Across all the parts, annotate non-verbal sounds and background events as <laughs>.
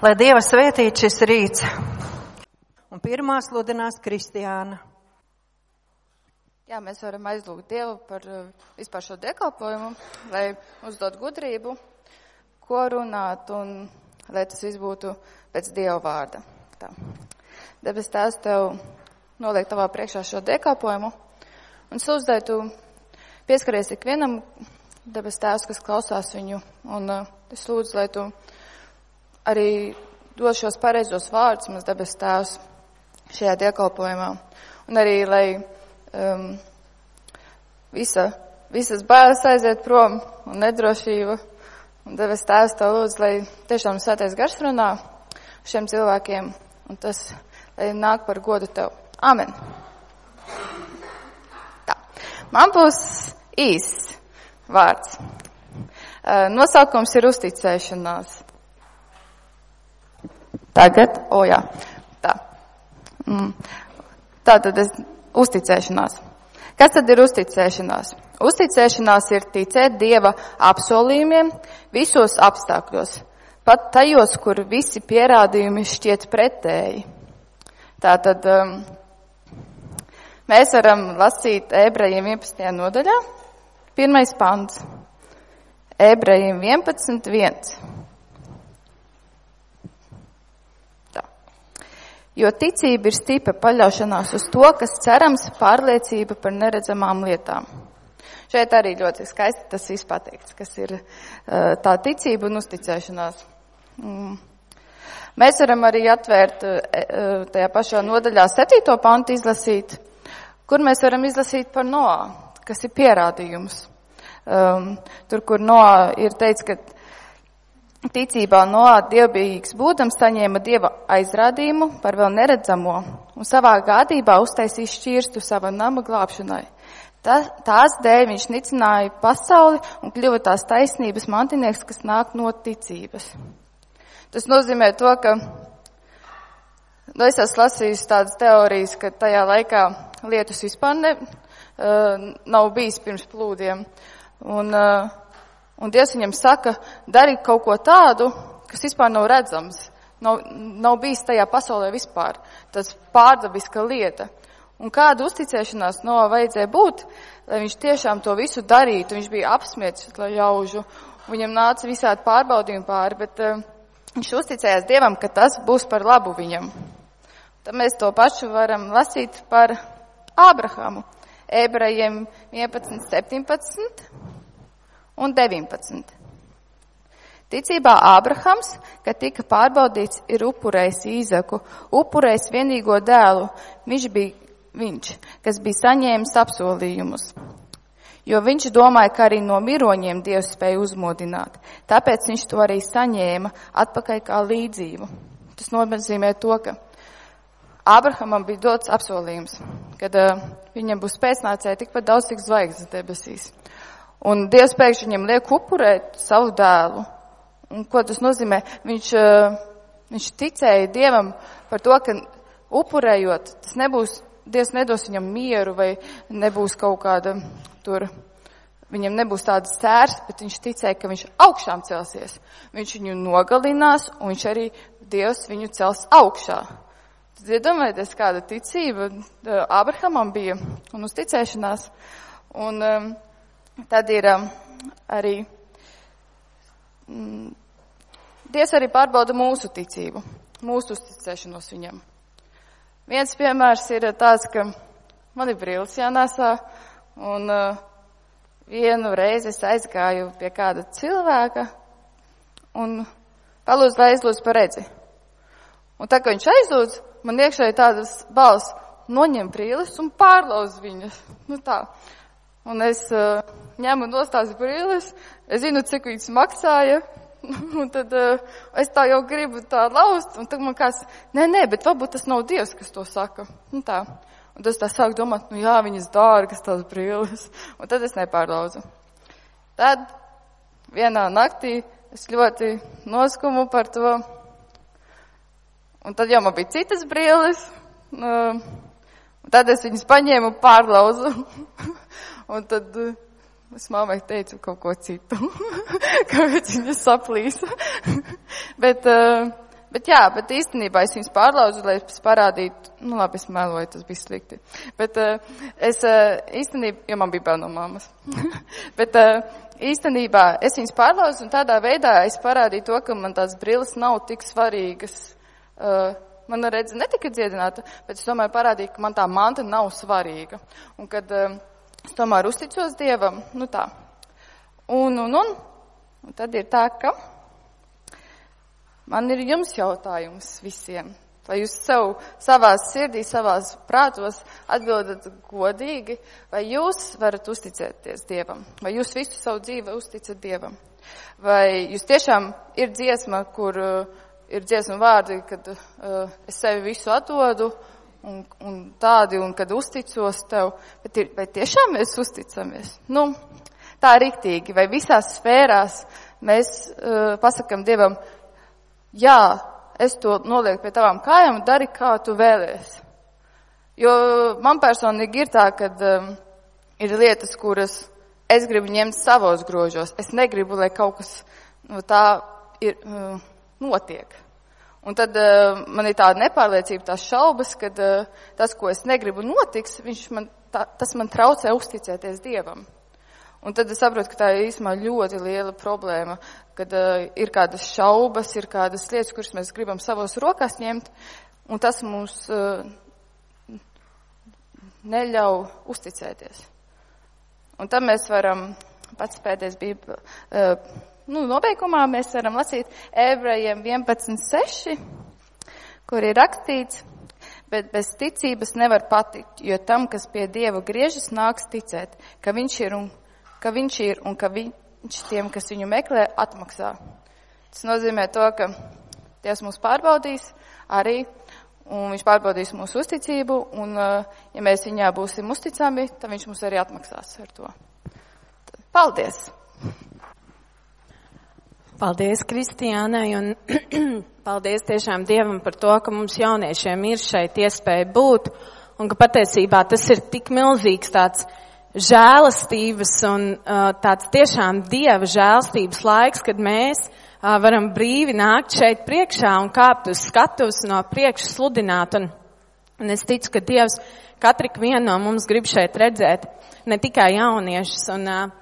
Lai Dieva svētītu šis rīts. Un pirmā sludinās Kristiāna. Jā, mēs varam aizlūgt Dievu par uh, vispār šo dekalpojumu, lai uzdot gudrību, ko runāt un lai tas viss būtu pēc Dieva vārda. Tā. Debes tās tev noliek tavā priekšā šo dekalpojumu un sūdz, lai tu pieskaries ikvienam debes tēvs, kas klausās viņu un uh, es lūdzu, lai tu arī dod šos pareizos vārdus mums debes tēvs šajā diekalpojumā. Un arī, lai um, visa, visas bailes aiziet prom un nedrošība. Un debes tēvs tev lūdzu, lai tiešām svētais gars runā šiem cilvēkiem. Un tas, lai nāk par godu tev. Amen. Tā. Man būs īsts vārds. Uh, nosaukums ir uzticēšanās. Tagad, o jā, tā. Mm. Tā tad es, uzticēšanās. Kas tad ir uzticēšanās? Uzticēšanās ir ticēt Dieva apsolījumiem visos apstākļos, pat tajos, kur visi pierādījumi šķiet pretēji. Tātad um, mēs varam lasīt ebrejiem 11. nodaļā, pirmais pants. Ebrejiem 11, Jo ticība ir stipra paļaušanās uz to, kas cerams, pārliecība par neredzamām lietām. Šeit arī ļoti skaisti tas viss pateikts, kas ir tā ticība un uzticēšanās. Mm. Mēs varam arī atvērt tajā pašā nodaļā septīto pantu izlasīt, kur mēs varam izlasīt par Noā, kas ir pierādījums. Um, tur, kur Noā ir teicis, ka Ticībā Noā dievbijīgs būdams saņēma dieva aizrādījumu par vēl neredzamo un savā gādībā uztaisīja šķirstu sava nama glābšanai. Tā, tās dēļ viņš nicināja pasauli un kļuva tās taisnības mantinieks, kas nāk no ticības. Tas nozīmē to, ka nu, es esmu lasījis tādas teorijas, ka tajā laikā lietus vispār ne, uh, nav bijis pirms plūdiem. Un, uh, Un Dievs viņam saka, dari kaut ko tādu, kas vispār nav redzams, nav, nav bijis tajā pasaulē vispār. Tas pārdabiska lieta. Un kāda uzticēšanās no vajadzēja būt, lai viņš tiešām to visu darītu. Viņš bija apsmietis ļaužu, viņam nāca visādi pārbaudījumi pāri, bet uh, viņš uzticējās Dievam, ka tas būs par labu viņam. Tad mēs to pašu varam lasīt par Ābrahamu. Ebrejiem 11, 17 un 19. Ticībā Ābrahams, kad tika pārbaudīts, ir upurējis īzaku, upurējis vienīgo dēlu, viņš bija viņš, kas bija saņēmis apsolījumus. Jo viņš domāja, ka arī no miroņiem Dievs spēja uzmodināt, tāpēc viņš to arī saņēma atpakaļ kā līdzību. Tas nozīmē to, ka Ābrahamam bija dots apsolījums, kad uh, viņam būs pēcnācēji tikpat daudz, cik zvaigznes debesīs. Un Dievs pēkšņi viņam liek upurēt savu dēlu. Un ko tas nozīmē? Viņš, eh, viņš ticēja Dievam par to, ka upurējot, tas nebūs, Dievs nedos viņam mieru vai nebūs kaut kāda tur, viņam nebūs tādas sērs, bet viņš ticēja, ka viņš augšām celsies. Viņš viņu nogalinās un viņš arī Dievs viņu cels augšā. Tad iedomājieties, kāda ticība eh, Abrahamam bija un uzticēšanās. Un, um, Tad ir um, arī. Mm, Dievs arī pārbauda mūsu ticību, mūsu uzticēšanos viņam. Viens piemērs ir tāds, ka man ir brīlis jānāsā, un uh, vienu reizi es aizgāju pie kāda cilvēka un palūdzu, lai aizlūdz par redzi. Un tā, ka viņš aizlūdz, man iekšēji tādas balss noņem brīlis un pārlauz viņas. <laughs> Nu tā. Un es uh, ņemu nost tās brīles, es zinu, cik viņas maksāja, <laughs> un tad uh, es tā jau gribu tā laust, un tad man kāds, nē, nē, bet varbūt tas nav Dievs, kas to saka. Un tā. Un tas tā sāk domāt, nu jā, viņas dārgas tās brīles, <laughs> un tad es nepārlauzu. Tad vienā naktī es ļoti noskumu par to, un tad jau man bija citas brīles, uh, un tad es viņas paņēmu un pārlauzu. <laughs> Un tad uh, es mammai teicu kaut ko citu, kāpēc viņa saplīsa. Bet uh, Bet jā, bet īstenībā es viņus pārlauzu, lai es parādītu, nu labi, es meloju, tas bija slikti. Bet uh, es īstenībā, jo man bija bail no mammas. <laughs> bet īstenībā es viņus pārlauzu un tādā veidā es parādīju to, ka man tās brilles nav tik svarīgas. Mana redze netika dziedināta, bet es tomēr parādīju, ka man tā manta nav svarīga. Un kad uh, es tomēr uzticos Dievam, nu tā. Un, un, un, un tad ir tā, ka. Man ir jums jautājums visiem. Vai jūs sev, savās sirdī, savās prātos atbildat godīgi, vai jūs varat uzticēties Dievam? Vai jūs visu savu dzīvi uzticat Dievam? Vai jūs tiešām ir dziesma, kur uh, ir dziesma vārdi, kad uh, es sevi visu atdodu un, un tādi, un kad uzticos tev, bet ir, vai tiešām mēs uzticamies? Nu, tā riktīgi, vai visās sfērās mēs uh, pasakam Dievam, jā, es to nolieku pie tavām kājām dari, kā tu vēlies. Jo man personīgi ir tā, ka um, ir lietas, kuras es gribu ņemt savos grožos. Es negribu, lai kaut kas no tā ir, uh, notiek. Un tad uh, man ir tāda nepārliecība, tās šaubas, ka uh, tas, ko es negribu notiks, man, tā, tas man traucē uzticēties Dievam. Un tad es saprotu, ka tā ir īstenībā ļoti liela problēma, kad uh, ir kādas šaubas, ir kādas lietas, kuras mēs gribam savos rokās ņemt, un tas mums uh, neļauj uzticēties. Un tad mēs varam, pats pēdējais bija, uh, nu, nobeigumā mēs varam lasīt ebrejiem 11.6, kur ir rakstīts, bet bez ticības nevar patikt, jo tam, kas pie Dieva griežas, nāks ticēt, ka viņš ir un ka viņš ir un ka viņš tiem, kas viņu meklē, atmaksā. Tas nozīmē to, ka Dievs mūs pārbaudīs arī, un viņš pārbaudīs mūsu uzticību, un uh, ja mēs viņā būsim uzticami, tad viņš mums arī atmaksās ar to. Paldies! Paldies Kristiānai un <clears throat> paldies tiešām Dievam par to, ka mums jauniešiem ir šeit iespēja būt un ka patiesībā tas ir tik milzīgs tāds žēlastības un uh, tāds tiešām dieva žēlastības laiks, kad mēs uh, varam brīvi nākt šeit priekšā un kāpt uz skatuves no priekša sludināt. Un, un es ticu, ka Dievs katru vienu no mums grib šeit redzēt, ne tikai jauniešus. Un, uh,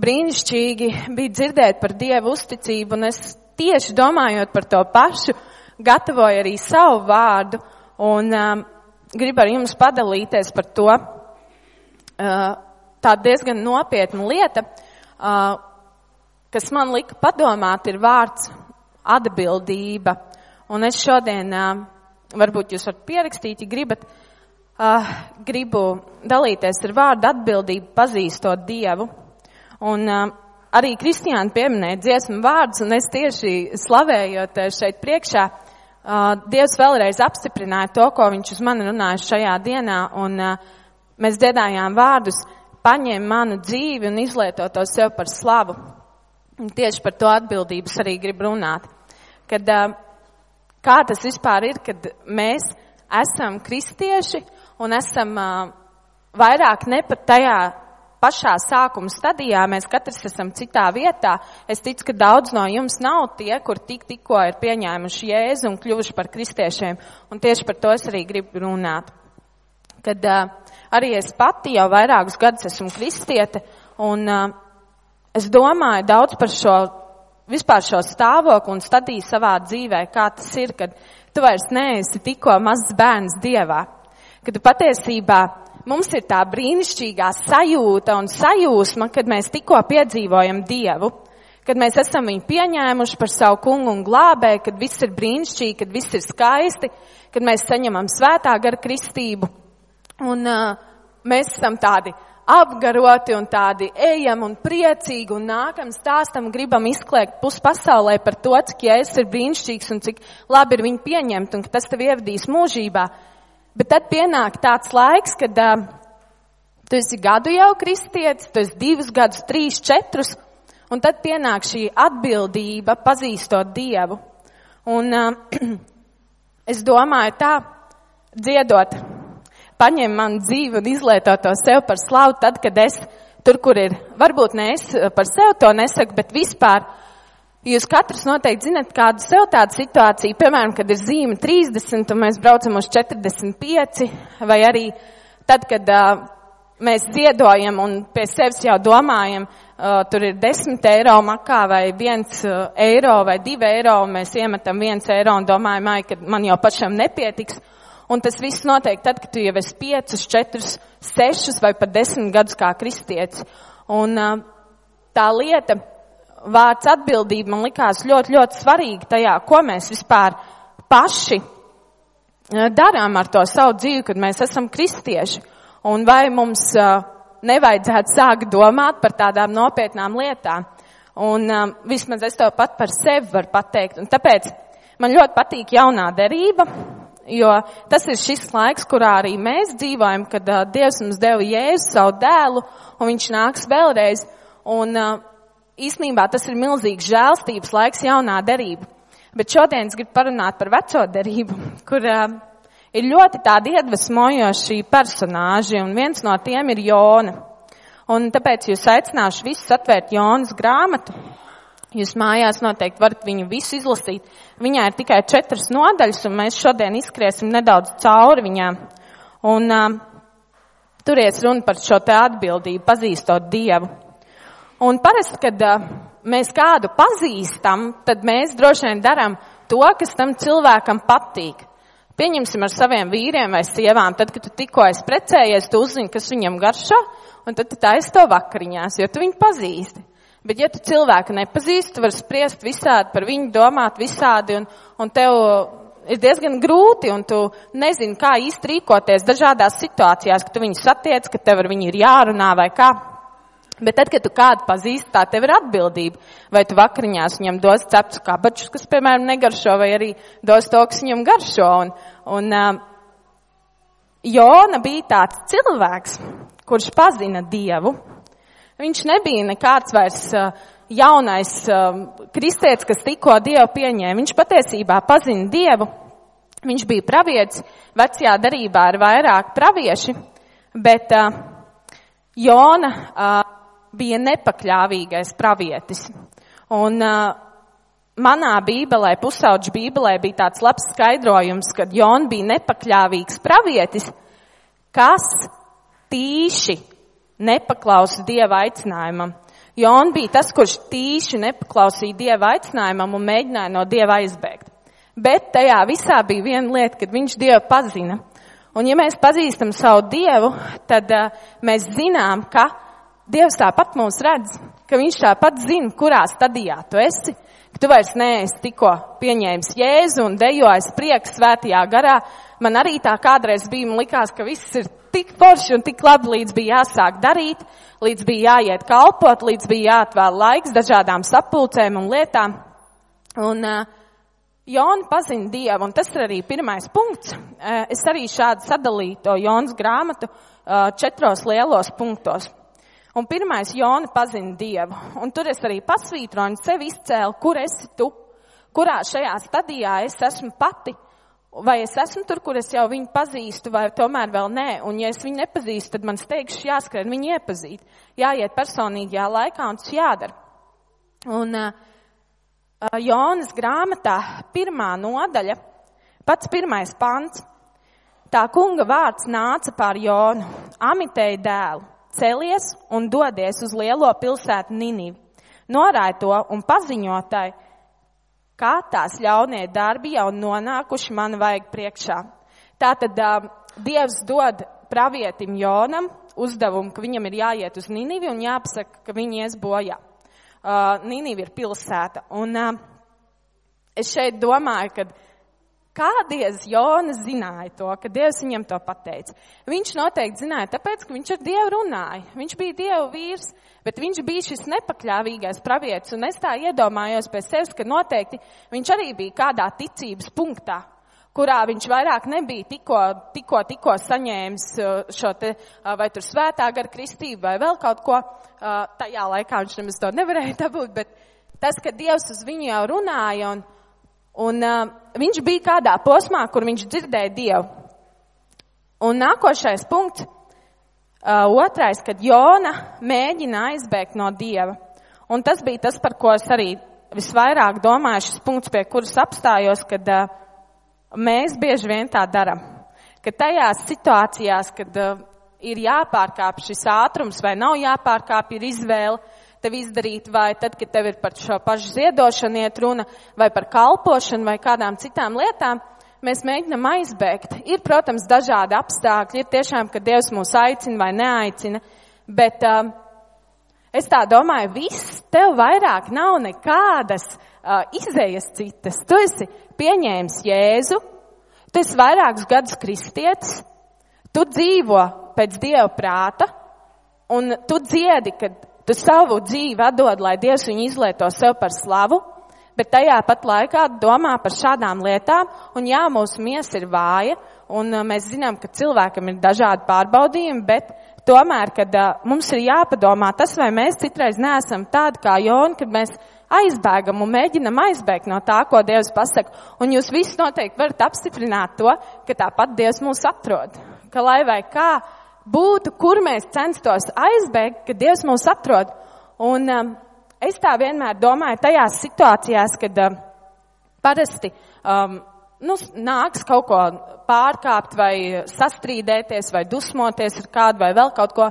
brīnišķīgi bija dzirdēt par Dievu uzticību, un es tieši domājot par to pašu, gatavoju arī savu vārdu, un um, gribu ar jums padalīties par to, tā diezgan nopietna lieta, kas man lika padomāt, ir vārds atbildība. Un es šodien, varbūt jūs varat pierakstīt, ja gribat, gribu dalīties ar vārdu atbildību, pazīstot Dievu. Un arī Kristiāna pieminēja dziesmu vārdus, un es tieši slavējot šeit priekšā, Dievs vēlreiz apstiprināja to, ko viņš uz mani runāja šajā dienā, un uh, Mēs dziedājām vārdus, paņem manu dzīvi un izlieto to sev par slavu. Un tieši par to atbildības arī grib runāt. Kad, kā tas vispār ir, kad mēs esam kristieši un esam vairāk ne pat tajā pašā sākuma stadijā, mēs katrs esam citā vietā. Es ticu, ka daudz no jums nav tie, kur tik tikko ir pieņēmuši jēzu un kļuvuši par kristiešiem, un tieši par to es arī gribu runāt. Kad uh, Arī es pati jau vairākus gadus esmu kristiete, un uh, es domāju daudz par šo, vispār šo stāvokli un stadīju savā dzīvē, kā tas ir, kad tu vairs neesi tikko mazs bērns Dievā. Kad tu patiesībā mums ir tā brīnišķīgā sajūta un sajūsma, kad mēs tikko piedzīvojam Dievu, kad mēs esam viņu pieņēmuši par savu kungu un glābēju, kad viss ir brīnišķīgi, kad viss ir skaisti, kad mēs saņemam svētā gara kristību. Un uh, mēs esam tādi apgaroti un tādi ejam un priecīgi un nākam stāstam, gribam izklēgt puspasaulē par to, cik jēzus ir brīnišķīgs un cik labi ir viņu pieņemt un ka tas tev ievadīs mūžībā. Bet tad pienāk tāds laiks, kad uh, tu esi gadu jau kristietis, tu esi divus gadus, trīs, četrus, un tad pienāk šī atbildība pazīstot Dievu. Un uh, <clears throat> es domāju tā, dziedot paņem man dzīvi un izlieto to sev par slavu, tad, kad es tur, kur ir, varbūt ne es par sevi to nesaku, bet vispār Jūs katrs noteikti zinat kādu sev tādu situāciju, piemēram, kad ir zīme 30 un mēs braucam uz 45, vai arī tad, kad uh, mēs ziedojam un pie sevis jau domājam, uh, tur ir 10 eiro makā vai 1 uh, eiro vai 2 eiro, un mēs iemetam 1 eiro un domājam, ai, ka man jau pašam nepietiks. Un tas viss notiek tad, kad tu jau esi 5, 4, 6 vai pat 10 gadus kā kristietis. Un uh, tā lieta, vārds atbildība man likās ļoti, ļoti svarīga tajā, ko mēs vispār paši darām ar to savu dzīvi, kad mēs esam kristieši. Un vai mums nevajadzētu sākt domāt par tādām nopietnām lietām. Un um, vismaz es to pat par sevi varu pateikt. Un tāpēc man ļoti patīk jaunā derība, jo tas ir šis laiks, kurā arī mēs dzīvojam, kad Dievs mums deva Jēzu savu dēlu, un viņš nāks vēlreiz. Un uh, īstenībā tas ir milzīgs žēlstības laiks jaunā derība. Bet šodien es gribu parunāt par veco derību, <laughs> kur uh, ir ļoti tādi iedvesmojoši personāži, un viens no tiem ir Jona. Un tāpēc jūs aicināšu visus atvērt Jonas grāmatu. Jūs mājās noteikti varat viņu visu izlasīt. Viņā ir tikai četras nodaļas, un mēs šodien izskriesim nedaudz cauri viņām. Un uh, turies runa par šo te atbildību, pazīstot Dievu. Un parasti, kad uh, mēs kādu pazīstam, tad mēs droši vien darām to, kas tam cilvēkam patīk. Pieņemsim ar saviem vīriem vai sievām, tad, kad tu tikko esi precējies, tu uzzini, kas viņam garšo, un tad tu taisi to vakariņās, jo tu viņu pazīsti. Bet, ja tu cilvēku nepazīsti, tu vari spriest visādi par viņu, domāt visādi, un, un tev ir diezgan grūti, un tu nezini, kā īsti rīkoties dažādās situācijās, ka tu viņu satiec, ka tev ar viņu ir jārunā vai kā. Bet tad, kad tu kādu pazīsti, tā tev ir atbildība. Vai tu vakariņās viņam dos ceptus kabačus, kas, piemēram, negaršo, vai arī dos to, kas viņam garšo. Un, un uh, Jona bija tāds cilvēks, kurš pazina Dievu. Viņš nebija nekāds vairs uh, jaunais uh, kristietis, kas tikko Dievu pieņēma. Viņš patiesībā pazina Dievu. Viņš bija pravietis, vecajā darībā ir vairāk pravieši, bet uh, Jona uh, bija nepakļāvīgais pravietis. Un uh, manā bībelē, pusauģa bībelē bija tāds labs skaidrojums, ka Jona bija nepakļāvīgs pravietis, kas tīši nepaklausa Dieva aicinājumam. Jona bija tas, kurš tīši nepaklausīja Dieva aicinājumam un mēģināja no Dieva aizbēgt. Bet tajā visā bija viena lieta, kad viņš Dievu pazina. Un ja mēs pazīstam savu Dievu, tad uh, mēs zinām, ka Dievs tāpat mūs redz, ka Viņš tāpat zina, kurā stadijā tu esi, ka tu vairs neesi tikko pieņēmis Jēzu un dejojis prieks svētajā garā. Man arī tā kādreiz bija, man likās, ka viss ir tik forši un tik labi, līdz bija jāsāk darīt, līdz bija jāiet kalpot, līdz bija jāatvēl laiks dažādām sapulcēm un lietām. Un uh, Jona pazina Dievu, un tas ir arī pirmais punkts. Es arī šādi sadalīju to Jonas grāmatu četros lielos punktos. Un pirmais Jona pazina Dievu. Un tur es arī pasvītroju un sevi izcēlu, kur esi tu, kurā šajā stadijā es esmu pati. Vai es esmu tur, kur es jau viņu pazīstu, vai tomēr vēl nē. Un ja es viņu nepazīstu, tad man steigšu jāskrien viņu iepazīt. Jāiet personīgajā laikā un tas jādara. Un uh, Jonas grāmatā pirmā nodaļa, pats pirmais pants. Tā kunga vārds nāca pār Jonu, amitēja dēlu celies un dodies uz lielo pilsētu Ninivi. Norāja to un paziņotāji, kā tās ļaunie darbi jau nonākuši man vajag priekšā. Tātad uh, Dievs dod pravietim Jonam uzdevumu, ka viņam ir jāiet uz Ninivi un jāpasaka, ka viņi ies bojā. Uh, Ninivi ir pilsēta. Un uh, es šeit domāju, ka Kā Dievs Jonas zināja to, ka Dievs viņam to pateica? Viņš noteikti zināja, tāpēc, ka viņš ar Dievu runāja. Viņš bija Dieva vīrs, bet viņš bija šis nepakļāvīgais pravietis. Un es tā iedomājos pēc sevis, ka noteikti viņš arī bija kādā ticības punktā, kurā viņš vairāk nebija tikko, tikko, tikko saņēmis uh, šo te, uh, vai tur svētā gara kristību vai vēl kaut ko. Uh, tajā laikā viņš nemaz to nevarēja dabūt, bet tas, ka Dievs uz viņu jau runāja un, Un uh, viņš bija kādā posmā, kur viņš dzirdēja Dievu. Un nākošais punkts, uh, otrais, kad Jona mēģina aizbēgt no Dieva. Un tas bija tas, par ko es arī visvairāk domāju šis punkts, pie kuras apstājos, kad uh, mēs bieži vien tā daram. Ka tajās situācijās, kad uh, ir jāpārkāp šis ātrums vai nav jāpārkāp, ir izvēle tev izdarīt, vai tad, kad tev ir par šo pašu ziedošanu iet runa, vai par kalpošanu, vai kādām citām lietām, mēs mēģinam aizbēgt. Ir, protams, dažādi apstākļi, ir tiešām, ka Dievs mūs aicina vai neaicina, bet uh, es tā domāju, viss tev vairāk nav nekādas uh, izējas citas. Tu esi pieņēmis Jēzu, tu esi vairākus gadus kristietis, tu dzīvo pēc Dieva prāta, un tu dziedi, ka tu savu dzīvi atdod, lai Dievs viņu izlieto sev par slavu, bet tajā pat laikā domā par šādām lietām, un jā, mūsu miesa ir vāja, un uh, mēs zinām, ka cilvēkam ir dažādi pārbaudījumi, bet tomēr, kad uh, mums ir jāpadomā tas, vai mēs citreiz neesam tādi kā Jona, kad mēs aizbēgam un mēģinam aizbēgt no tā, ko Dievs pasaka. Un jūs visi noteikti varat apstiprināt to, ka tāpat Dievs mūs atrod. Ka lai vai kā būtu, kur mēs censtos aizbēgt, ka Dievs mūs atrod. Un um, es tā vienmēr domāju tajās situācijās, kad um, parasti um, nu, nāks kaut ko pārkāpt vai sastrīdēties vai dusmoties ar kādu vai vēl kaut ko,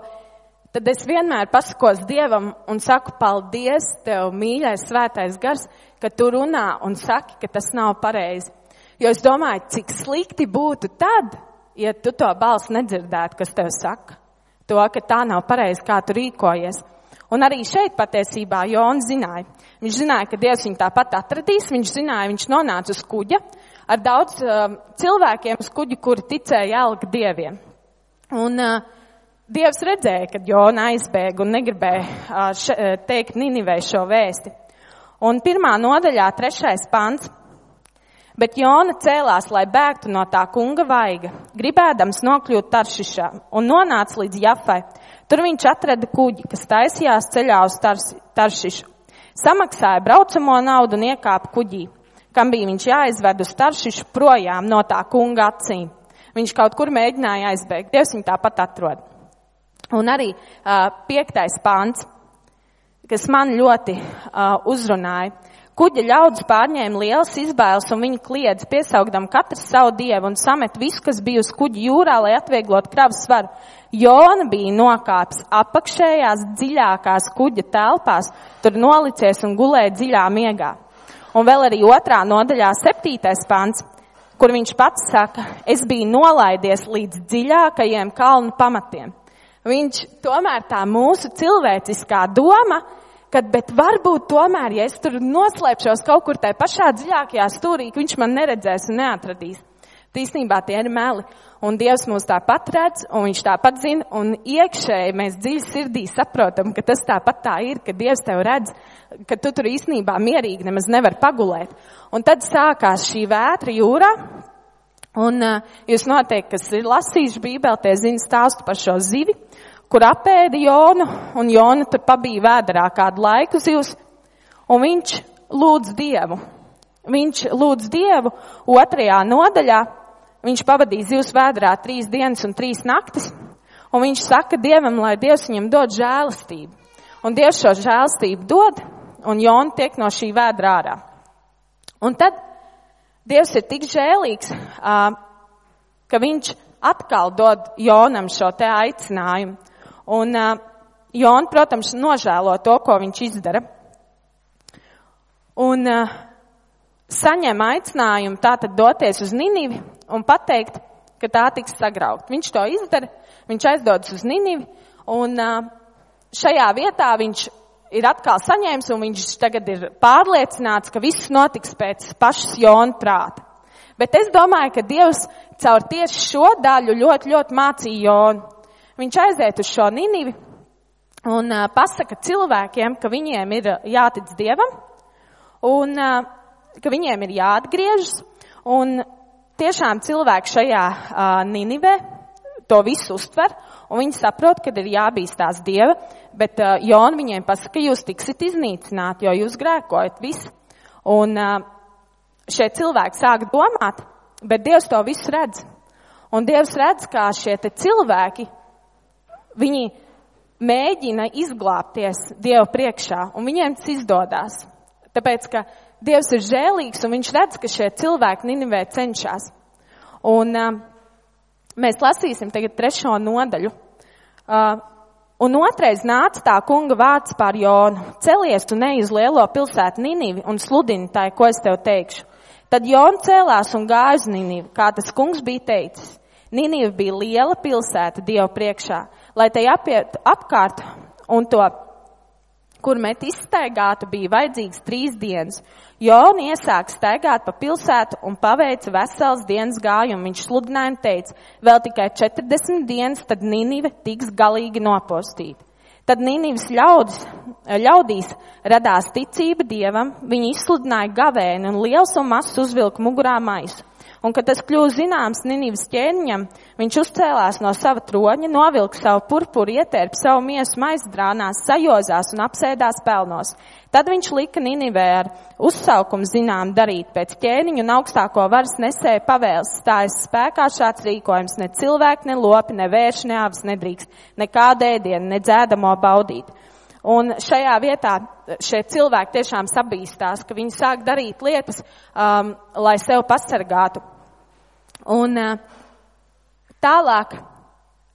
tad es vienmēr pasakos Dievam un saku paldies Tev, mīļais svētais gars, ka Tu runā un saki, ka tas nav pareizi. Jo es domāju, cik slikti būtu tad, ja tu to balsi nedzirdētu, kas tev saka. To, ka tā nav pareizi, kā tu rīkojies. Un arī šeit patiesībā Jons zināja. Viņš zināja, ka Dievs viņu tāpat atradīs, viņš zināja, viņš nonāca uz kuģa ar daudz uh, cilvēkiem uz kuģa, kuri ticēja alga dieviem. Un uh, Dievs redzēja, kad Jona aizbēga un negribēja uh, še, uh, teikt Ninivei šo vēsti. Un pirmā nodaļā, trešais pants, Bet Jona cēlās, lai bēgtu no tā kunga vaiga, gribēdams nokļūt Taršišā un nonāca līdz Jafai. Tur viņš atrada kuģi, kas taisījās ceļā uz Taršišu. Samaksāja braucamo naudu un iekāpa kuģī, kam bija viņš jāizved uz Taršišu projām no tā kunga acīm. Viņš kaut kur mēģināja aizbēgt. Dievs viņu tāpat atrod. Un arī uh, piektais pāns, kas man ļoti uh, uzrunāja. Kuģa ļaudis pārņēma lielas izbēles un viņi kliedz, piesaugdam katrs savu dievu un samet visu, kas bija uz kuģa jūrā, lai atvieglotu kravas svaru. Jona bija nokāps apakšējās dziļākās kuģa telpās, tur nolicies un gulēja dziļā miegā. Un vēl arī otrā nodaļā septītais pants, kur viņš pats saka, es biju nolaidies līdz dziļākajiem kalnu pamatiem. Viņš tomēr tā mūsu cilvēciskā doma, kad, bet varbūt tomēr, ja es tur noslēpšos kaut kur tajā pašā dziļākajā stūrī, viņš man neredzēs un neatradīs. Tīsnībā tie ir meli. Un Dievs mūs tāpat redz, un Viņš tāpat zina, un iekšēji mēs dziļi sirdī saprotam, ka tas tāpat tā ir, ka Dievs tev redz, ka tu tur īstenībā mierīgi nemaz nevar pagulēt. Un tad sākās šī vētra jūrā, un uh, jūs noteikti, kas ir lasījuši bībeli, tie zina stāstu par šo zivi, kur apēda Jonu, un Jona tur pabija vēderā kādu laiku zivs, un viņš lūdz Dievu. Viņš lūdz Dievu otrajā nodaļā, viņš pavadīja zivs vēderā trīs dienas un trīs naktis, un viņš saka Dievam, lai Dievs viņam dod žēlastību. Un Dievs šo žēlastību dod, un Jona tiek no šī vēdra ārā. Un tad Dievs ir tik žēlīgs, ka viņš atkal dod Jonam šo te aicinājumu. Un uh, Jona, protams, nožēlo to, ko viņš izdara. Un uh, saņem aicinājumu tātad doties uz Ninivi un pateikt, ka tā tiks sagraukt. Viņš to izdara, viņš aizdodas uz Ninivi un uh, šajā vietā viņš ir atkal saņēmis un viņš tagad ir pārliecināts, ka viss notiks pēc pašas Jona prāta. Bet es domāju, ka Dievs caur tieši šo daļu ļoti, ļoti mācīja Jonu. Viņš aiziet uz šo Ninivi un uh, pasaka cilvēkiem, ka viņiem ir jātic Dievam un uh, ka viņiem ir jāatgriežas. Un tiešām cilvēki šajā uh, Ninivē to visu uztver, un viņi saprot, ka ir jābīstās Dieva, bet uh, Jona viņiem pasaka, ka jūs tiksit iznīcināti, jo jūs grēkojat visu. Un uh, šie cilvēki sāk domāt, bet Dievs to visu redz. Un Dievs redz, kā šie cilvēki Viņi mēģina izglābties Dieva priekšā, un viņiem tas izdodas. Tāpēc, ka Dievs ir žēlīgs un viņš redz, ka šie cilvēki Ninivē cenšas. Un uh, mēs lasīsim tagad trešo nodaļu. Uh, un otrais nāca tā kunga vārds pār Jonu. Celies tu ne uz lielo pilsētu Ninivi un sludini tai, ko es tev teikšu. Tad Jona cēlās un gāja uz Ninivi, kā tas kungs bija teicis. Niniva bija liela pilsēta Dievu priekšā, lai tai apiet apkārt un to kur met izstaigātu, bija vajadzīgs trīs dienas. Jona iesāk staigāt pa pilsētu un paveica vesels dienas gājumu. Viņš sludināja un teica, vēl tikai 40 dienas, tad Ninive tiks galīgi nopostīta. Tad Nīnības ļaudis, ļaudīs radās ticība dievam, viņi izsludināja gavēni un liels un mazs uzvilka mugurā maisu. Un, kad tas kļūst zināms Ninivas ķēniņam, viņš uzcēlās no sava troņa, novilka savu purpuru, ietērpa savu miesu maizdrānās, sajozās un apsēdās pelnos. Tad viņš lika Ninivē ar uzsaukumu zinām darīt pēc ķēniņu un augstāko varas nesēja pavēles. Stājas spēkā šāds rīkojums, ne cilvēki, ne lopi, ne vērši, ne avis nedrīkst, nekāda ēdiena, ne dzēdamo baudīt. Un šajā vietā šie cilvēki tiešām sabīstās, ka viņi sāk darīt lietas, um, lai sev pasargātu. Un tālāk,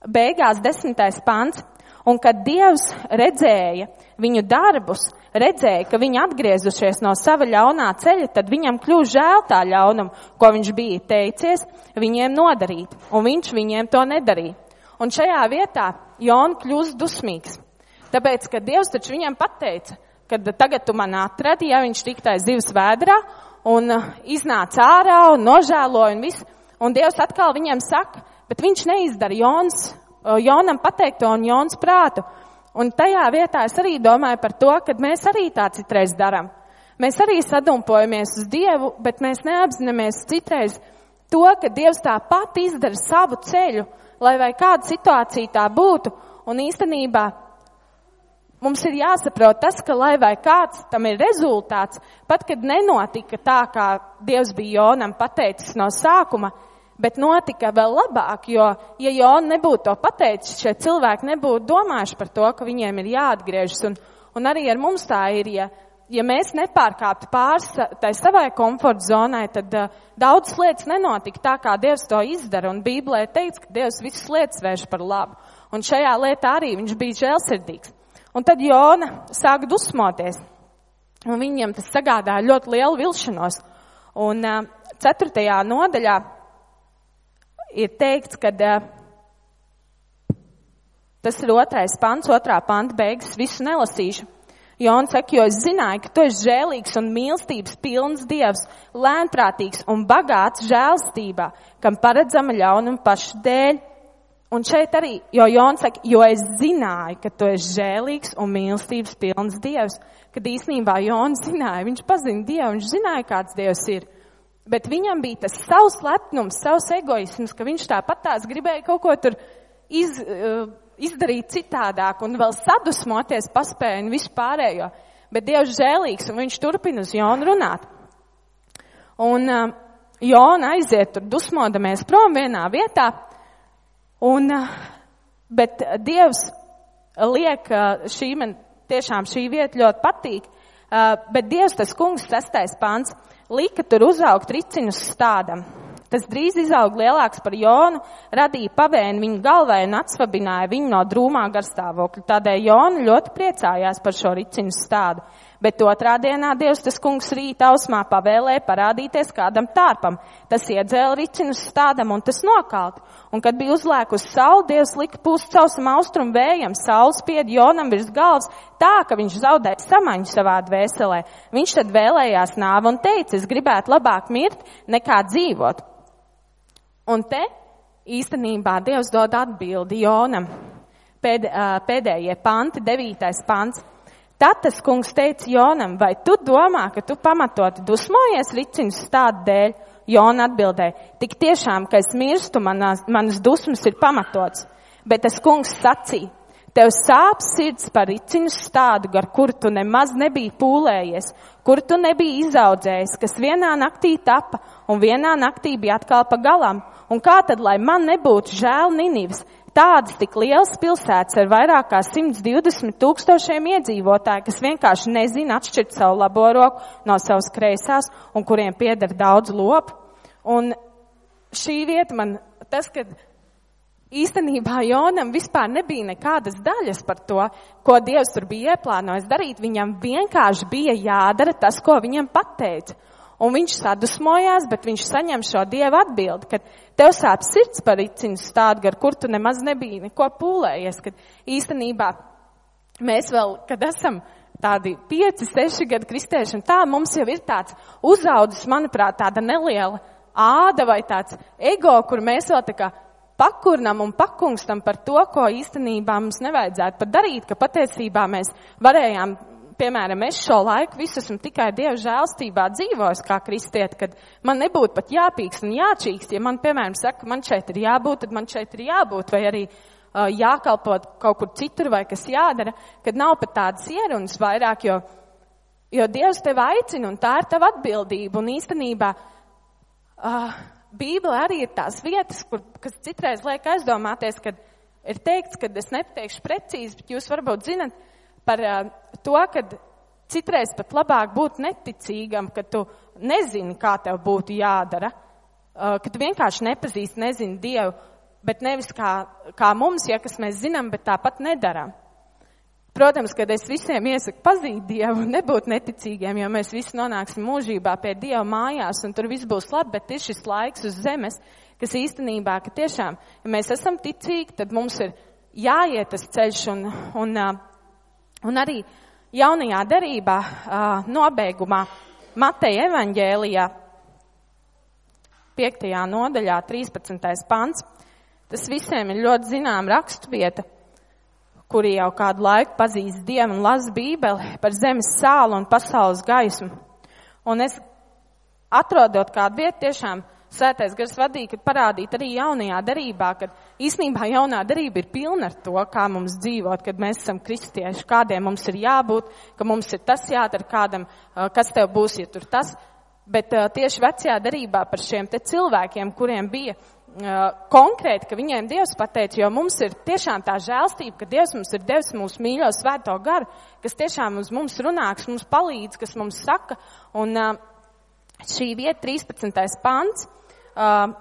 beigās desmitais pants, un kad Dievs redzēja viņu darbus, redzēja, ka viņi atgriezušies no sava ļaunā ceļa, tad viņam kļūst žēl tā ļaunuma, ko viņš bija teicies viņiem nodarīt, un viņš viņiem to nedarīja. Un šajā vietā Jona kļūst dusmīgs, tāpēc, ka Dievs taču viņam pateica, ka tagad tu man atradi, ja viņš tiktais zivs vēdrā, un iznāca ārā un nožēloja un viss. Un Dievs atkal viņam saka, bet viņš neizdara Jons, Jonam pateikto un Jons prātu. Un tajā vietā es arī domāju par to, ka mēs arī tā citreiz darām. Mēs arī sadumpojamies uz Dievu, bet mēs neapzināmies citreiz to, ka Dievs tāpat izdara savu ceļu, lai vai kāda situācija tā būtu. Un īstenībā mums ir jāsaprot tas, ka lai vai kāds tam ir rezultāts, pat kad nenotika tā, kā Dievs bija Jonam pateicis no sākuma, Bet notika vēl labāk, jo, ja Jona nebūtu to pateicis, šie cilvēki nebūtu domājuši par to, ka viņiem ir jāatgriežas. Un, un arī ar mums tā ir, ja, ja mēs nepārkāptu pāris tai savai komforta zonai, tad uh, daudzas lietas nenotika tā, kā Dievs to izdara. Un Bībelē teikts, ka Dievs visas lietas vērš par labu. Un šajā lietā arī viņš bija žēlsirdīgs. Un tad Jona sāk dusmoties. Un viņiem tas sagādāja ļoti lielu vilšanos. Un uh, ceturtajā nodaļā ir teikts, ka tas ir otrais pants, otrā panta beigas, visu nelasīšu. Jons saka, jo es zināju, ka tu esi žēlīgs un mīlestības pilns dievs, lēnprātīgs un bagāts žēlstībā, kam paredzama ļaunuma pašu dēļ. Un šeit arī, jo Jons saka, jo es zināju, ka tu esi žēlīgs un mīlestības pilns dievs, kad īstenībā Jons zināja, viņš pazina Dievu, viņš zināja, kāds Dievs ir. Bet viņam bija tas savs lepnums, savs egoisms, ka viņš tāpat tās gribēja kaut ko tur iz, uh, izdarīt citādāk un vēl sadusmoties paspēja un visu pārējo. Bet Dievs žēlīgs un viņš turpina uz Jonu runāt. Un uh, Jona aiziet tur dusmodamies prom vienā vietā, un, uh, bet Dievs liek, uh, šī man tiešām šī vieta ļoti patīk, uh, bet Dievs tas kungs sestais pants lika tur uzaugt riciņus stādam. Tas drīz izaug lielāks par Jonu, radīja pavēnu viņa galvai un atsvabināja viņu no drūmā garstāvokļa. Tādēļ Jona ļoti priecājās par šo riciņu stādu. Bet otrā dienā Dievs tas kungs rīta ausmā pavēlēja parādīties kādam tārpam. Tas iedzēla ricinu stādam un tas nokalt. Un kad bija uzlēkus saule, Dievs lika pūst causam austrumu vējam, saules spied Jonam virs galvas tā, ka viņš zaudēja samaņu savā dvēselē. Viņš tad vēlējās nāvu un teica, es gribētu labāk mirt nekā dzīvot. Un te īstenībā Dievs dod atbildi Jonam. Pēd, pēdējie panti, devītais pants. Tad tas kungs teica Jonam, vai tu domā, ka tu pamatoti dusmojies riciņu stādu dēļ? Jona atbildēja, tik tiešām, ka es mirstu, manas, manas dusmas ir pamatots. Bet tas kungs sacīja, tev sāp sirds par riciņu stādu, gar kuru tu nemaz nebija pūlējies, kur tu nebija izaudzējis, kas vienā naktī tapa un vienā naktī bija atkal pa galam. Un kā tad, lai man nebūtu žēl Ninivas, tādas tik lielas pilsētas ar vairāk kā 120 tūkstošiem iedzīvotāju, kas vienkārši nezina atšķirt savu labo roku no savas kreisās un kuriem pieder daudz lopu. Un šī vieta man, tas, kad īstenībā Jonam vispār nebija nekādas daļas par to, ko Dievs tur bija ieplānojis darīt, viņam vienkārši bija jādara tas, ko viņam pateica. Un viņš sadusmojās, bet viņš saņem šo dievu atbildi, ka tev sāp sirds par riciņu stādu, ar kur tu nemaz nebija neko pūlējies, kad īstenībā mēs vēl, kad esam tādi pieci, seši gadu kristieši, un tā mums jau ir tāds uzaudzis, manuprāt, tāda neliela āda vai tāds ego, kur mēs vēl tā kā pakurnam un pakungstam par to, ko īstenībā mums nevajadzētu pat darīt, ka patiesībā mēs varējām piemēram, es šo laiku visu esmu tikai Dieva žēlstībā dzīvojis kā kristiet, kad man nebūtu pat jāpīkst un jāčīkst. Ja man, piemēram, saka, man šeit ir jābūt, tad man šeit ir jābūt, vai arī uh, jākalpot kaut kur citur, vai kas jādara, kad nav pat tādas ierunas vairāk, jo, jo Dievs tev aicina un tā ir tava atbildība. Un īstenībā uh, Bībele arī ir tās vietas, kur, kas citreiz liek aizdomāties, kad ir teikts, ka es nepateikšu precīzi, bet jūs varbūt zinat, par uh, to, ka citreiz pat labāk būt neticīgam, ka tu nezini, kā tev būtu jādara, uh, ka tu vienkārši nepazīsti, nezini Dievu, bet nevis kā, kā mums, ja kas mēs zinām, bet tāpat nedaram. Protams, kad es visiem iesaku pazīt Dievu, <laughs> nebūt neticīgiem, jo mēs visi nonāksim mūžībā pie Dieva mājās un tur viss būs labi, bet ir šis laiks uz zemes, kas īstenībā, ka tiešām, ja mēs esam ticīgi, tad mums ir jāiet tas ceļš un, un uh, Un arī jaunajā derībā nobeigumā Mateja evaņģēlijā 5. nodaļā 13. pants. Tas visiem ir ļoti zinām rakstvieta, kuri jau kādu laiku pazīst Dievu un lasa Bībeli par zemes sālu un pasaules gaismu. Un es atrodot kādu vietu tiešām svētais gars vadīja, kad parādīt arī jaunajā darībā, kad īstenībā jaunā darība ir pilna ar to, kā mums dzīvot, kad mēs esam kristieši, kādiem mums ir jābūt, ka mums ir tas jādara kādam, kas tev būs, ja tur tas. Bet tieši vecajā darībā par šiem te cilvēkiem, kuriem bija konkrēti, ka viņiem Dievs pateica, jo mums ir tiešām tā žēlstība, ka Dievs mums ir devis mūsu mīļo svēto garu, kas tiešām uz mums runā, kas mums palīdz, kas mums saka. Un šī vieta, 13. pants, uh,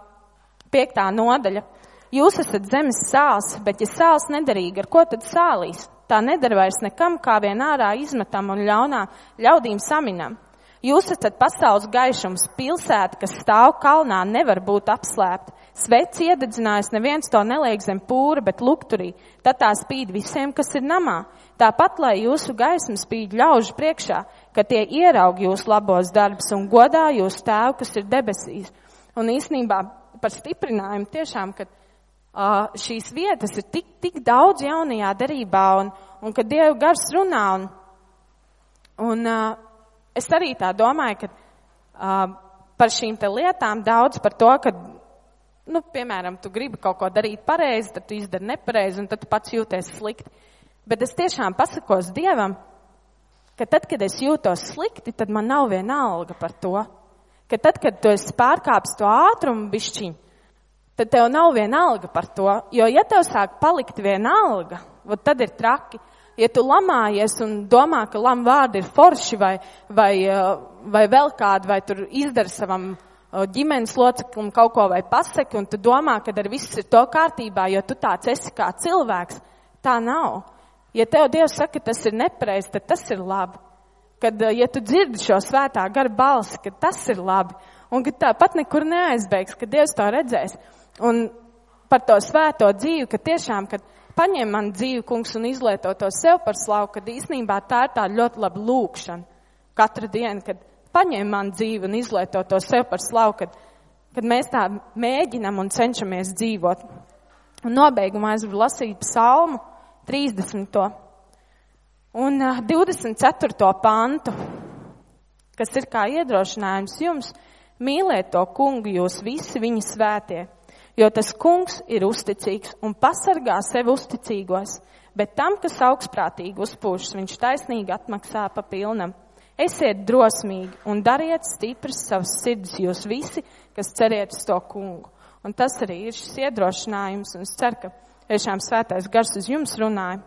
piektā nodaļa. Jūs esat zemes sāls, bet ja sāls nederīga, ar ko tad sālīs? Tā nedara vairs nekam, kā vien ārā izmetam un ļaunā ļaudīm saminam. Jūs esat pasaules gaišums, pilsēta, kas stāv kalnā, nevar būt apslēpta. Sveci iededzinājis, neviens to neliek zem pūra, bet lukturī. Tad tā spīd visiem, kas ir namā. Tāpat, lai jūsu gaisma spīd ļaužu priekšā, ka tie ieraug jūsu labos darbus un godā jūsu tēvu, kas ir debesīs. Un īsnībā par stiprinājumu tiešām, ka uh, šīs vietas ir tik, tik daudz jaunajā derībā un, un ka Dieva gars runā. Un, un uh, es arī tā domāju, ka uh, par šīm te lietām daudz par to, ka, nu, piemēram, tu gribi kaut ko darīt pareizi, tad tu izdari nepareizi un tad tu pats jūties slikti. Bet es tiešām pasakos Dievam, ka tad, kad es jūtos slikti, tad man nav viena alga par to ka tad, kad tu esi pārkāpis to ātrumu bišķiņu, tad tev nav viena alga par to. Jo, ja tev sāk palikt viena alga, tad ir traki. Ja tu lamājies un domā, ka lam vārdi ir forši vai, vai, uh, vai vēl kādu, vai tur izdara savam uh, ģimenes loceklim kaut ko vai pasaki, un tu domā, ka ar viss ir to kārtībā, jo tu tāds esi kā cilvēks, tā nav. Ja tev Dievs saka, tas ir nepareizi, tad tas ir labi kad, eh, ja tu dzirdi šo svētā gara balsi, ka tas ir labi, un ka tāpat nekur neaizbēgs, ka Dievs to redzēs. Un par to svēto dzīvi, ka tiešām, kad paņem man dzīvi, kungs, un izlieto to sev par slavu, kad īstenībā tā ir tā ļoti laba lūkšana katru dienu, kad paņem man dzīvi un izlieto to sev par slavu, kad, kad mēs tā mēģinam un cenšamies dzīvot. Un nobeigumā es gribu lasīt psalmu 30. Un 24. pantu, kas ir kā iedrošinājums jums, mīliet to kungu jūs visi viņa svētie, jo tas kungs ir uzticīgs un pasargā sevi uzticīgos, bet tam, kas augstprātīgi uzpūšas, viņš taisnīgi atmaksā pa pilnam. Esiet drosmīgi un dariet stipras savas sirds jūs visi, kas ceriet uz to kungu. Un tas arī ir šis iedrošinājums, un es ceru, ka tiešām svētais gars uz jums runāja.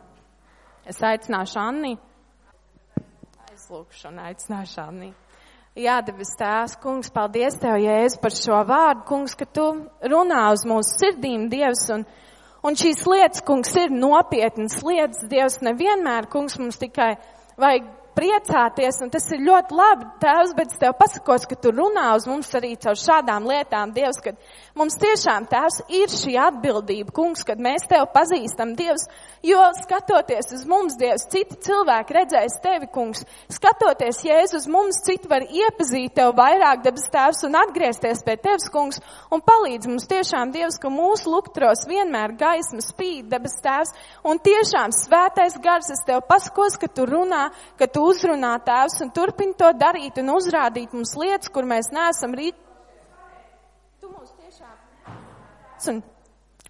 Es aicināšu Anniju. Aizlūkšu un aicināšu Anniju. Jā, debes tēvs, kungs, paldies tev, Jēzu, par šo vārdu, kungs, ka tu runā uz mūsu sirdīm, Dievs, un, un šīs lietas, kungs, ir nopietnas lietas, Dievs, nevienmēr, kungs, mums tikai vajag priecāties, un tas ir ļoti labi, Tēvs, bet es tev pasakos, ka tu runā uz mums arī caur šādām lietām, Dievs, kad mums tiešām, Tēvs, ir šī atbildība, kungs, kad mēs tev pazīstam, Dievs, jo skatoties uz mums, Dievs, citi cilvēki redzēs tevi, kungs, skatoties, Jēzus, mums citi var iepazīt tev vairāk, debes Tēvs, un atgriezties pie tevis, kungs, un palīdz mums tiešām, Dievs, ka mūsu luktros vienmēr gaisma spīd, debes Tēvs, un tiešām svētais gars, es tev pasakos, ka tu runā, ka tu uzrunā tēvs un turpini to darīt un uzrādīt mums lietas, kur mēs neesam rīt. Tu mūs tiešām. Un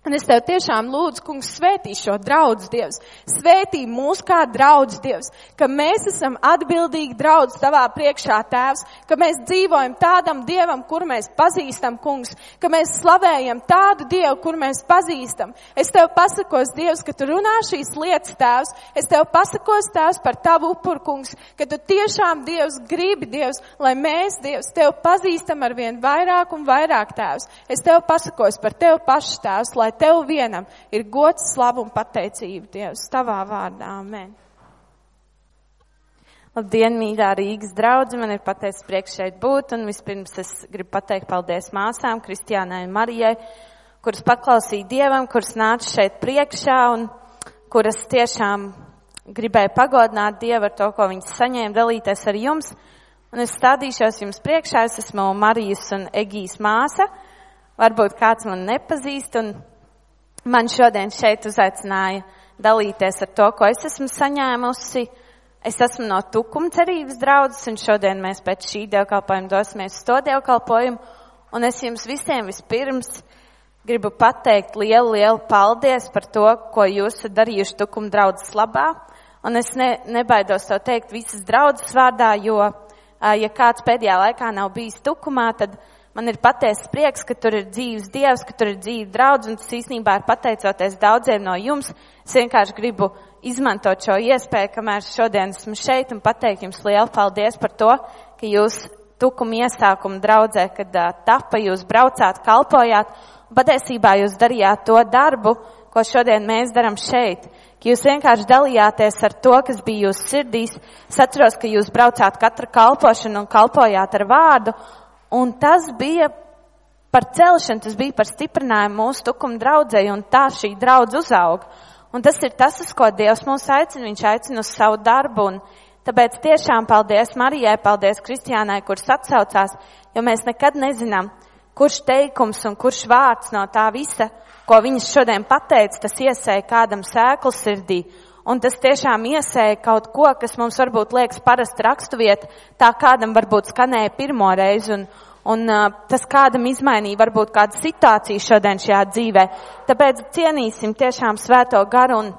Un es tev tiešām lūdzu, kungs, svētī šo draudz Dievs. Svētī mūs kā draudz Dievs, ka mēs esam atbildīgi draudz tavā priekšā tēvs, ka mēs dzīvojam tādam Dievam, kur mēs pazīstam, kungs, ka mēs slavējam tādu Dievu, kur mēs pazīstam. Es tev pasakos, Dievs, ka tu runā šīs lietas tēvs. Es tev pasakos, tēvs, par tavu upuru, kungs, ka tu tiešām Dievs gribi, Dievs, lai mēs, Dievs, tev pazīstam ar vien vairāk un vairāk tēvs. Es tev pasakos par tev pašu tēvs, lai tev vienam ir gods, slavu un pateicība, Dievs, tavā vārdā. Amen. Labdien, mīļā Rīgas draudze, man ir pateicis priekš šeit būt, un vispirms es gribu pateikt paldies māsām, Kristiānai un Marijai, kuras paklausīja Dievam, kuras nāca šeit priekšā un kuras tiešām gribēja pagodināt Dievu ar to, ko viņas saņēma, dalīties ar jums. Un es stādīšos jums priekšā, es esmu Marijas un Egijas māsa. Varbūt kāds man nepazīst, un man šodien šeit uzaicināja dalīties ar to, ko es esmu saņēmusi. Es esmu no Tukuma cerības draudzes, un šodien mēs pēc šī dievkalpojuma dosimies uz to dievkalpojumu. Un es jums visiem vispirms gribu pateikt lielu, lielu paldies par to, ko jūs esat darījuši Tukuma draudzes labā. Un es ne, nebaidos to teikt visas draudzes vārdā, jo, ja kāds pēdējā laikā nav bijis Tukumā, tad Man ir patiesa prieks, ka tur ir dzīves Dievs, ka tur ir dzīve draudz, un tas īstenībā ir pateicoties daudziem no jums. Es vienkārši gribu izmantot šo iespēju, kamēr šodien esmu šeit, un pateikt jums lielu paldies par to, ka jūs tukuma iesākuma draudzē, kad uh, tapa jūs braucāt, kalpojāt, un patiesībā jūs darījāt to darbu, ko šodien mēs darām šeit. Ka jūs vienkārši dalījāties ar to, kas bija jūsu sirdīs. Es atceros, ka jūs braucāt katra kalpošanu un kalpojāt ar vārdu, Un tas bija par celšanu, tas bija par stiprinājumu mūsu tukuma draudzēji, un tā šī draudz uzaug. Un tas ir tas, uz ko Dievs mūs aicina, viņš aicina uz savu darbu, un tāpēc tiešām paldies Marijai, paldies Kristiānai, kuras atsaucās, jo mēs nekad nezinām, kurš teikums un kurš vārds no tā visa, ko viņas šodien pateica, tas iesēja kādam sēklu sirdī, un tas tiešām iesēja kaut ko, kas mums varbūt liekas parasti rakstuviet, tā kādam varbūt skanēja pirmo reizi, un, un uh, tas kādam izmainīja varbūt kādu situāciju šodien šajā dzīvē. Tāpēc cienīsim tiešām svēto garu un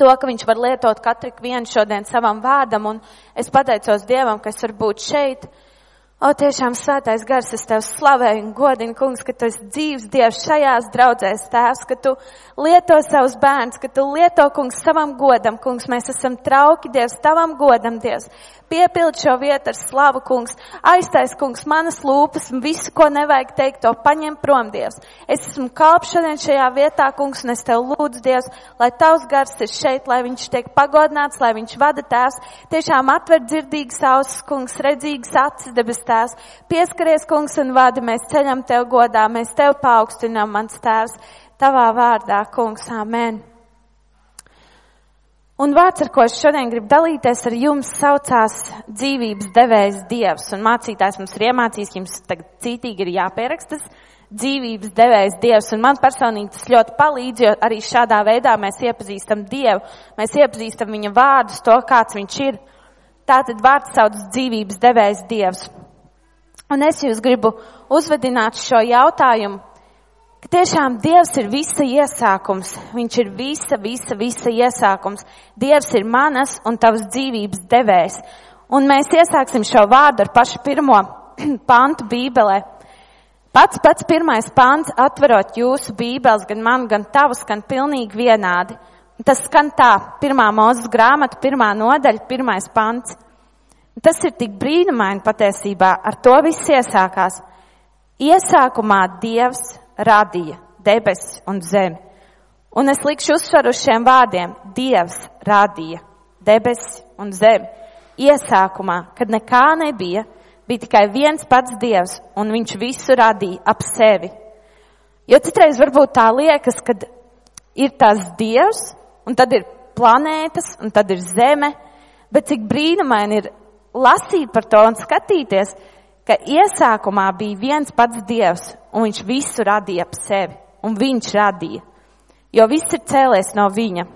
to, ka viņš var lietot katru vienu šodien savam vārdam, un es pateicos Dievam, ka es varu būt šeit. O, tiešām svētais gars, es tev slavēju un godinu, kungs, ka tu esi dzīves Dievs šajās draudzēs, tēvs, ka tu lieto savus bērns, ka tu lieto, kungs, savam godam, kungs, mēs esam trauki, Dievs, tavam godam, Dievs. Piepild šo vietu ar slavu, kungs. Aiztais, kungs, manas lūpas un visu, ko nevajag teikt, to paņem prom, Dievs. Es esmu kalp šodien šajā vietā, kungs, un es tev lūdzu, Dievs, lai tavs gars ir šeit, lai viņš tiek pagodināts, lai viņš vada tēvs. Tiešām atver dzirdīgas ausis, kungs, redzīgas acis, debes tēvs. Pieskaries, kungs, un vadi, mēs ceļam tev godā, mēs tev paaugstinām, mans tēvs, tavā vārdā, kungs, amen. Un vārds, ar ko es šodien gribu dalīties ar jums, saucās dzīvības devējs Dievs. Un mācītājs mums ir iemācījis, jums tagad cītīgi ir jāpierakstas dzīvības devējs Dievs. Un man personīgi tas ļoti palīdz, jo arī šādā veidā mēs iepazīstam Dievu, mēs iepazīstam viņa vārdus, to, kāds viņš ir. Tātad vārds sauc dzīvības devējs Dievs. Un es jūs gribu uzvedināt šo jautājumu ka tiešām Dievs ir visa iesākums. Viņš ir visa, visa, visa iesākums. Dievs ir manas un tavas dzīvības devējs. Un mēs iesāksim šo vārdu ar pašu pirmo <clears throat> pantu Bībelē. Pats pats pirmais pāns, atverot jūsu bībeles, gan man, gan tavus, gan pilnīgi vienādi. Tas skan tā, pirmā mūzes grāmata, pirmā nodaļa, pirmais pants. Tas ir tik brīnumaini patiesībā, ar to viss iesākās. Iesākumā Dievs radīja debesis un zemi. Un es likšu uzsvaru uz šiem vārdiem. Dievs radīja debesis un zemi. Iesākumā, kad nekā nebija, bija tikai viens pats Dievs, un viņš visu radīja ap sevi. Jo citreiz varbūt tā liekas, ka ir tas Dievs, un tad ir planētas, un tad ir Zeme, bet cik brīnumaini ir lasīt par to un skatīties, ka iesākumā bija viens pats Dievs, un viņš visu radīja ap sevi, un viņš radīja, jo viss ir cēlies no viņa.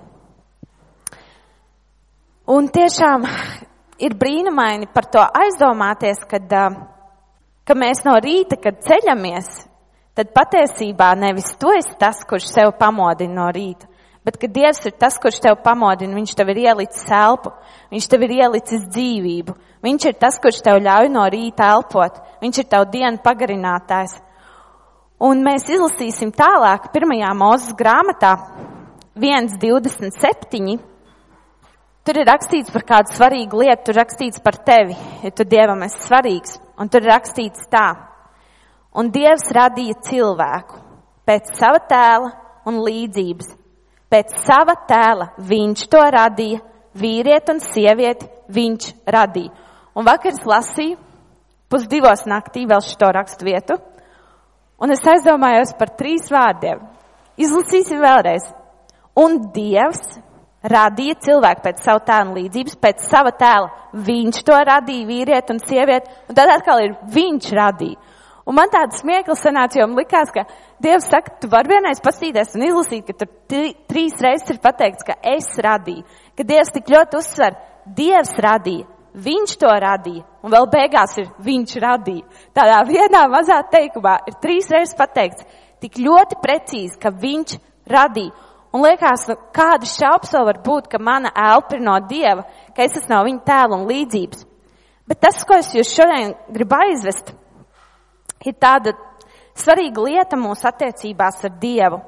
Un tiešām ir brīnumaini par to aizdomāties, kad, ka mēs no rīta, kad ceļamies, tad patiesībā nevis tu esi tas, kurš sev pamodina no rīta, bet ka Dievs ir tas, kurš tev pamodina, viņš tev ir ielicis elpu, viņš tev ir ielicis dzīvību, viņš ir tas, kurš tev ļauj no rīta elpot, viņš ir tev dienu pagarinātājs. Un mēs izlasīsim tālāk pirmajā mūzes grāmatā 1.27. Tur ir rakstīts par kādu svarīgu lietu, tur rakstīts par tevi, ja tu Dievam esi svarīgs. Un tur ir rakstīts tā. Un Dievs radīja cilvēku pēc sava tēla un līdzības. Pēc sava tēla viņš to radīja, vīrieti un sievieti viņš radīja. Un vakar es lasīju pusdivos naktī vēl šo rakstu vietu, un es aizdomājos par trīs vārdiem. Izlasīsim vēlreiz. Un Dievs radīja cilvēku pēc savu tēlu līdzības, pēc sava tēla. Viņš to radīja, vīrieti un sievieti, un tad atkal ir viņš radīja. Un man tāds smieklis sanāca, jo man likās, ka Dievs saka, tu vari vienreiz pastīties un izlasīt, ka tur trīs reizes ir pateikts, ka es radīju, ka Dievs tik ļoti uzsver, Dievs radīja, viņš to radīja, un vēl beigās ir viņš radīja. Tādā vienā mazā teikumā ir trīs reizes pateikts, tik ļoti precīzi, ka viņš radīja. Un liekas, nu, kāda šaubas vēl var būt, ka mana elpa ir no Dieva, ka es esmu no viņa tēla un līdzības. Bet tas, ko es jūs šodien gribu aizvest, ir tāda svarīga lieta mūsu attiecībās ar Dievu.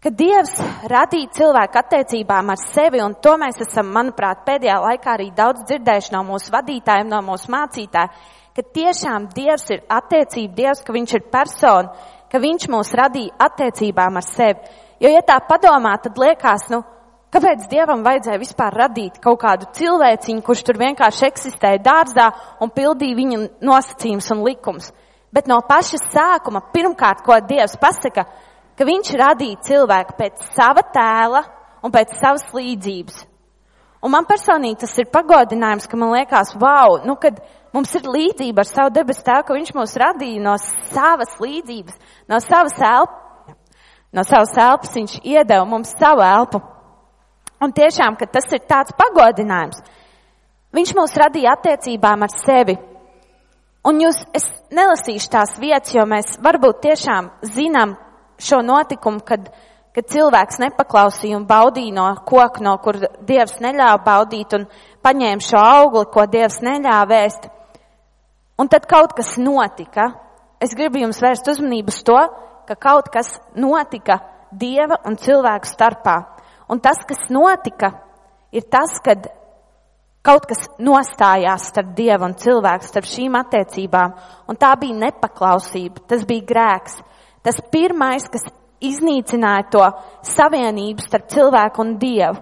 Ka Dievs radīja cilvēku attiecībām ar sevi, un to mēs esam, manuprāt, pēdējā laikā arī daudz dzirdējuši no mūsu vadītājiem, no mūsu mācītājiem, ka tiešām Dievs ir attiecība, Dievs, ka Viņš ir persona, ka Viņš mūs radīja attiecībām ar sevi. Jo, ja tā padomā, tad liekas, nu, kāpēc Dievam vajadzēja vispār radīt kaut kādu cilvēciņu, kurš tur vienkārši eksistēja dārzā un pildīja viņa nosacījumus un likumus. Bet no paša sākuma, pirmkārt, ko Dievs pasaka, ka viņš radīja cilvēku pēc sava tēla un pēc savas līdzības. Un man personīgi tas ir pagodinājums, ka man liekas, wow, nu, kad mums ir līdzība ar savu debesu tēvu, ka viņš mūs radīja no savas līdzības, no savas elpas no savas elpas viņš iedeva mums savu elpu. Un tiešām, ka tas ir tāds pagodinājums. Viņš mūs radīja attiecībām ar sevi. Un jūs, es nelasīšu tās vietas, jo mēs varbūt tiešām zinām šo notikumu, kad, kad cilvēks nepaklausīja un baudīja no koka, no kur Dievs neļāva baudīt un paņēma šo augli, ko Dievs neļāva vēst. Un tad kaut kas notika. Es gribu jums vērst uzmanību uz to, ka kaut kas notika dieva un cilvēku starpā. Un tas, kas notika, ir tas, kad kaut kas nostājās starp dievu un cilvēku, starp šīm attiecībām. Un tā bija nepaklausība, tas bija grēks. Tas pirmais, kas iznīcināja to savienību starp cilvēku un dievu.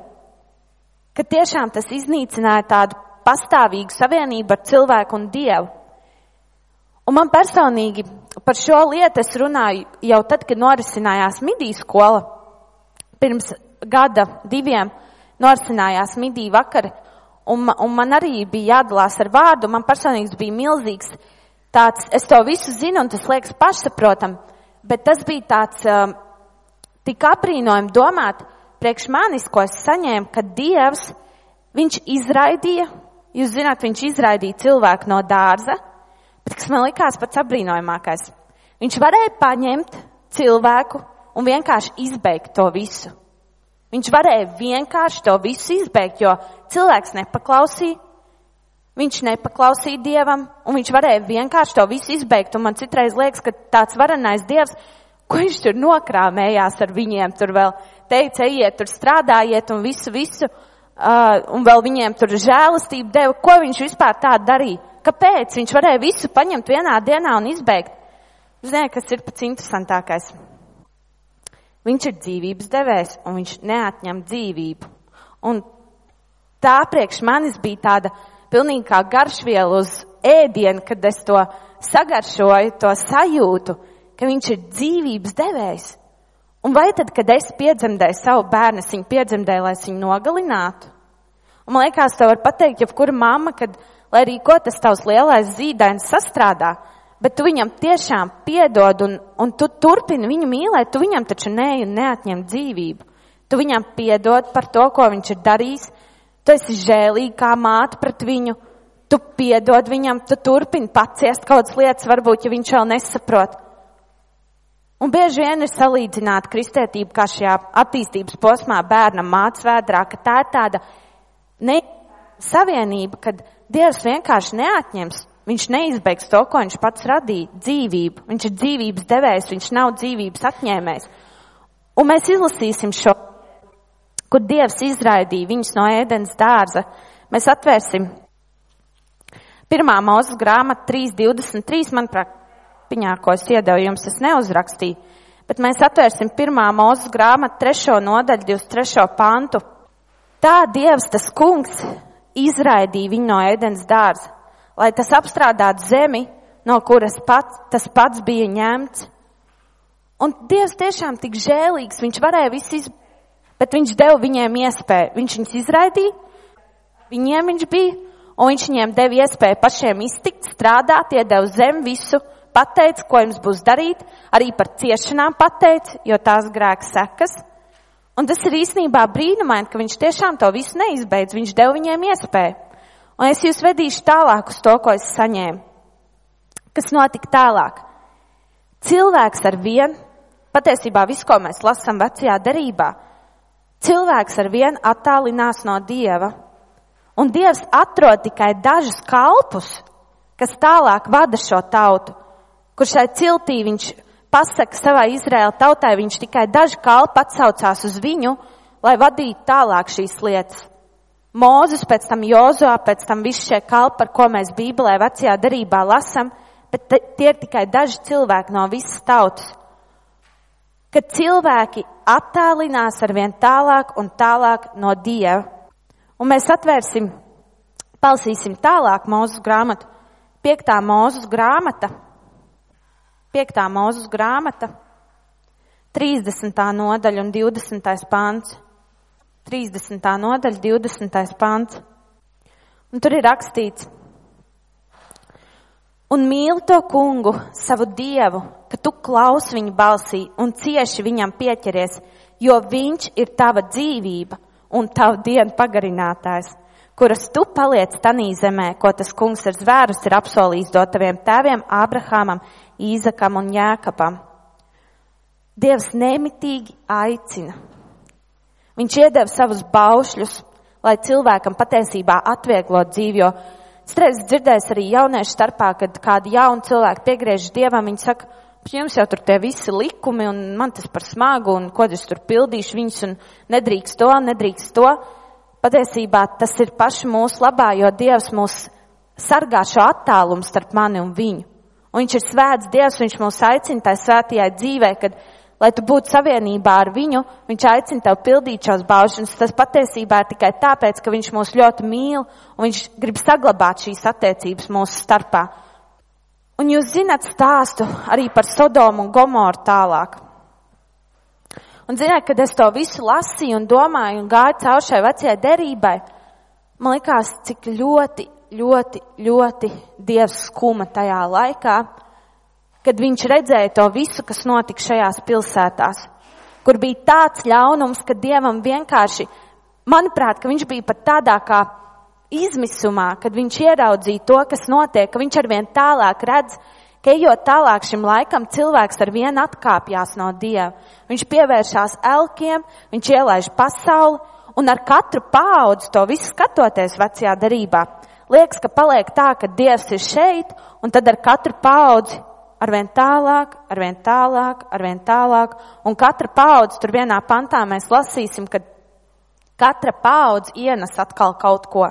Ka tiešām tas iznīcināja tādu pastāvīgu savienību ar cilvēku un dievu. Un man personīgi par šo lietu es runāju jau tad, kad norisinājās midī skola. Pirms gada, diviem norisinājās midī vakar, un, un man arī bija jādalās ar vārdu. Man personīgi bija milzīgs tāds, es to visu zinu, un tas liekas pašsaprotam, bet tas bija tāds um, tik aprīnojami domāt priekš manis, ko es saņēmu, ka Dievs, viņš izraidīja, jūs zināt, viņš izraidīja cilvēku no dārza, bet kas man likās pats apbrīnojamākais. Viņš varēja paņemt cilvēku un vienkārši izbeigt to visu. Viņš varēja vienkārši to visu izbeigt, jo cilvēks nepaklausīja. viņš nepaklausīja Dievam, un viņš varēja vienkārši to visu izbeigt. Un man citreiz liekas, ka tāds varenais Dievs, ko viņš tur nokrāmējās ar viņiem, tur vēl teica, ejiet, tur strādājiet un visu, visu, uh, un vēl viņiem tur žēlastību deva, ko viņš vispār tā darīja. Kāpēc viņš varēja visu paņemt vienā dienā un izbeigt? Ziniet, kas ir pats interesantākais? Viņš ir dzīvības devējs un viņš neatņem dzīvību. Un tā priekš manis bija tāda pilnīgi kā garšviela uz ēdienu, kad es to sagaršoju, to sajūtu, ka viņš ir dzīvības devējs. Un vai tad, kad es piedzemdēju savu bērnu, es viņu piedzemdēju, lai es viņu nogalinātu? Un man liekas, tev var pateikt, jebkura mamma, kad, lai arī ko tas tavs lielais zīdainis sastrādā, bet tu viņam tiešām piedod un, un tu turpini viņu mīlēt, tu viņam taču ne, neatņem dzīvību. Tu viņam piedod par to, ko viņš ir darījis, tu esi žēlīgi kā māte pret viņu, tu piedod viņam, tu turpini paciest kaut kādas lietas, varbūt, ja viņš vēl nesaprot. Un bieži vien ir salīdzināta kristētība, kā šajā attīstības posmā bērnam mācās vēdrā, ka tā ir tāda ne savienība, kad Dievs vienkārši neatņems Viņš neizbeigs to, ko viņš pats radīja - dzīvību. Viņš ir dzīvības devējs, viņš nav dzīvības atņēmējs. Un mēs izlasīsim šo, kur Dievs izraidīja viņus no ēdienas dārza. Mēs atvērsim pirmā mūzes grāmata 3.23, manuprāt, piņā, ko es iedevu jums, es neuzrakstīju. Bet mēs atvērsim pirmā mūzes grāmatu trešo nodaļu, 23. pantu. Tā Dievs, tas kungs, izraidīja viņu no ēdienas dārza lai tas apstrādātu zemi, no kuras pats, tas pats bija ņemts. Un Dievs tiešām tik žēlīgs, viņš varēja visu izdarīt, bet viņš deva viņiem iespēju. Viņš viņus izraidīja, viņiem viņš bija, un viņš viņiem deva iespēju pašiem iztikt, strādāt, iedeva zem visu, pateica, ko jums būs darīt, arī par ciešanām pateica, jo tās grēks sekas. Un tas ir īstenībā brīnumaini, ka viņš tiešām to visu neizbeidz, viņš deva viņiem iespēju. Un es jūs vedīšu tālāk uz to, ko es saņēmu. Kas notika tālāk? Cilvēks ar vienu, patiesībā visu, ko mēs lasām vecajā derībā, cilvēks ar vienu attālinās no Dieva. Un Dievs atrod tikai dažus kalpus, kas tālāk vada šo tautu, kur šai ciltī viņš pasaka savai Izraēla tautai, viņš tikai daži kalpi atsaucās uz viņu, lai vadītu tālāk šīs lietas. Mūzes, pēc tam Jozua, pēc tam visi šie kalpi, par ko mēs Bībelē vecajā darībā lasam, bet tie ir tikai daži cilvēki no visas tautas. Kad cilvēki attālinās ar vien tālāk un tālāk no Dieva, un mēs atvērsim, palsīsim tālāk mūzes grāmatu, piektā mūzes grāmata, piektā mūzes grāmata, 30. nodaļa un 20. pāns. 30. nodaļa, 20. pants. Un tur ir rakstīts, un mīli to kungu, savu dievu, ka tu klausi viņa balsī un cieši viņam pieķeries, jo viņš ir tava dzīvība un tava diena pagarinātājs, kuras tu paliec tanī zemē, ko tas kungs ar zvērus ir apsolījis dot taviem tēviem Ābrahamam, Īzakam un Jēkabam. Dievs nemitīgi aicina Viņš iedeva savus baušļus, lai cilvēkam patiesībā atvieglot dzīvi, jo streiz dzirdēs arī jauniešu starpā, kad kādi jauni cilvēki piegriež dievam, viņi saka, jums jau tur tie visi likumi un man tas par smagu un ko es tur pildīšu viņus un nedrīkst to, nedrīkst to. Patiesībā tas ir paši mūsu labā, jo Dievs mūs sargā šo attālumu starp mani un viņu. Un viņš ir svēts Dievs, viņš mūs aicina tajā svētajā dzīvē, kad lai tu būtu savienībā ar viņu, viņš aicina tev pildīt šos baušanas. Tas patiesībā ir tikai tāpēc, ka viņš mūs ļoti mīl un viņš grib saglabāt šīs attiecības mūsu starpā. Un jūs zinat stāstu arī par Sodomu un Gomoru tālāk. Un zināt, kad es to visu lasīju un domāju un gāju caur šai vecajai derībai, man likās, cik ļoti, ļoti, ļoti Dievs skuma tajā laikā kad viņš redzēja to visu, kas notika šajās pilsētās, kur bija tāds ļaunums, ka Dievam vienkārši, manuprāt, ka viņš bija pat tādā kā izmisumā, kad viņš ieraudzīja to, kas notiek, ka viņš arvien tālāk redz, ka ejot tālāk šim laikam, cilvēks ar vienu atkāpjās no Dieva. Viņš pievēršās elkiem, viņš ielaiž pasauli, un ar katru paudzi to visu skatoties vecajā darībā, liekas, ka paliek tā, ka Dievs ir šeit, un tad ar katru paudzi arvien tālāk, arvien tālāk, arvien tālāk, un katra paudze tur vienā pantā mēs lasīsim, ka katra paudze ienes atkal kaut ko,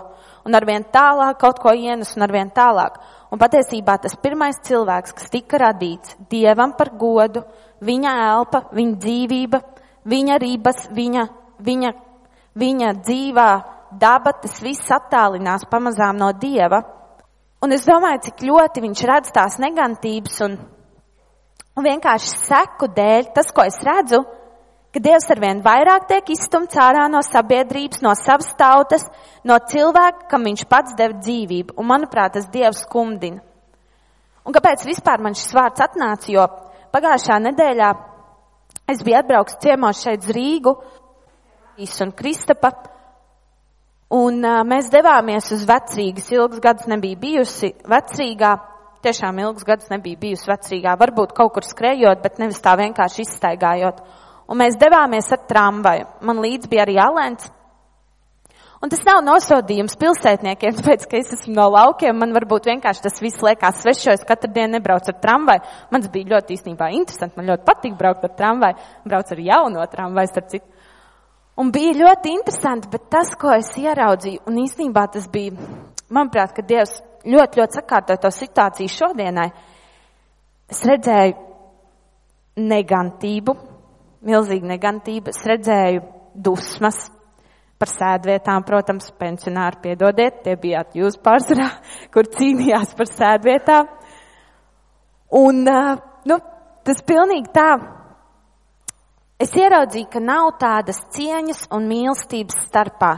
un arvien tālāk kaut ko ienes, un arvien tālāk. Un patiesībā tas pirmais cilvēks, kas tika radīts Dievam par godu, viņa elpa, viņa dzīvība, viņa rības, viņa, viņa, viņa dzīvā daba, tas viss attālinās pamazām no Dieva. Un es domāju, cik ļoti viņš redz tās negantības un, un vienkārši seku dēļ, tas, ko es redzu, ka Dievs arvien vairāk tiek izstumts ārā no sabiedrības, no savas tautas, no cilvēka, kam viņš pats deva dzīvību. Un, manuprāt, tas Dievs skumdina. Un kāpēc vispār man šis vārds atnāca? Jo pagājušā nedēļā es biju atbraucis ciemos šeit uz Rīgu, un Kristapa, Un uh, mēs devāmies uz vecrīgas, ilgs gads nebija bijusi vecrīgā, tiešām ilgs gads nebija bijusi vecrīgā, varbūt kaut kur skrējot, bet nevis tā vienkārši izstaigājot. Un mēs devāmies ar tramvaju. Man līdz bija arī Alens. Un tas nav nosodījums pilsētniekiem, <laughs> tāpēc, ka es esmu no laukiem, man varbūt vienkārši tas viss liekas svešo, es katru dienu nebraucu ar tramvaju. Mans bija ļoti īstenībā interesanti, man ļoti patīk braukt ar tramvaju, braucu ar jauno tramvaju, starp citu. Un bija ļoti interesanti, bet tas, ko es ieraudzīju, un īstenībā tas bija, manuprāt, ka Dievs ļoti, ļoti sakārtoja to situāciju šodienai. Es redzēju negantību, milzīgu negantību, es redzēju dusmas par sēdvietām, protams, pensionāri piedodiet, tie bijāt jūs pārsvarā, <laughs> kur cīnījās par sēdvietām. Un, nu, tas pilnīgi tā, Es ieraudzīju, ka nav tādas cieņas un mīlestības starpā,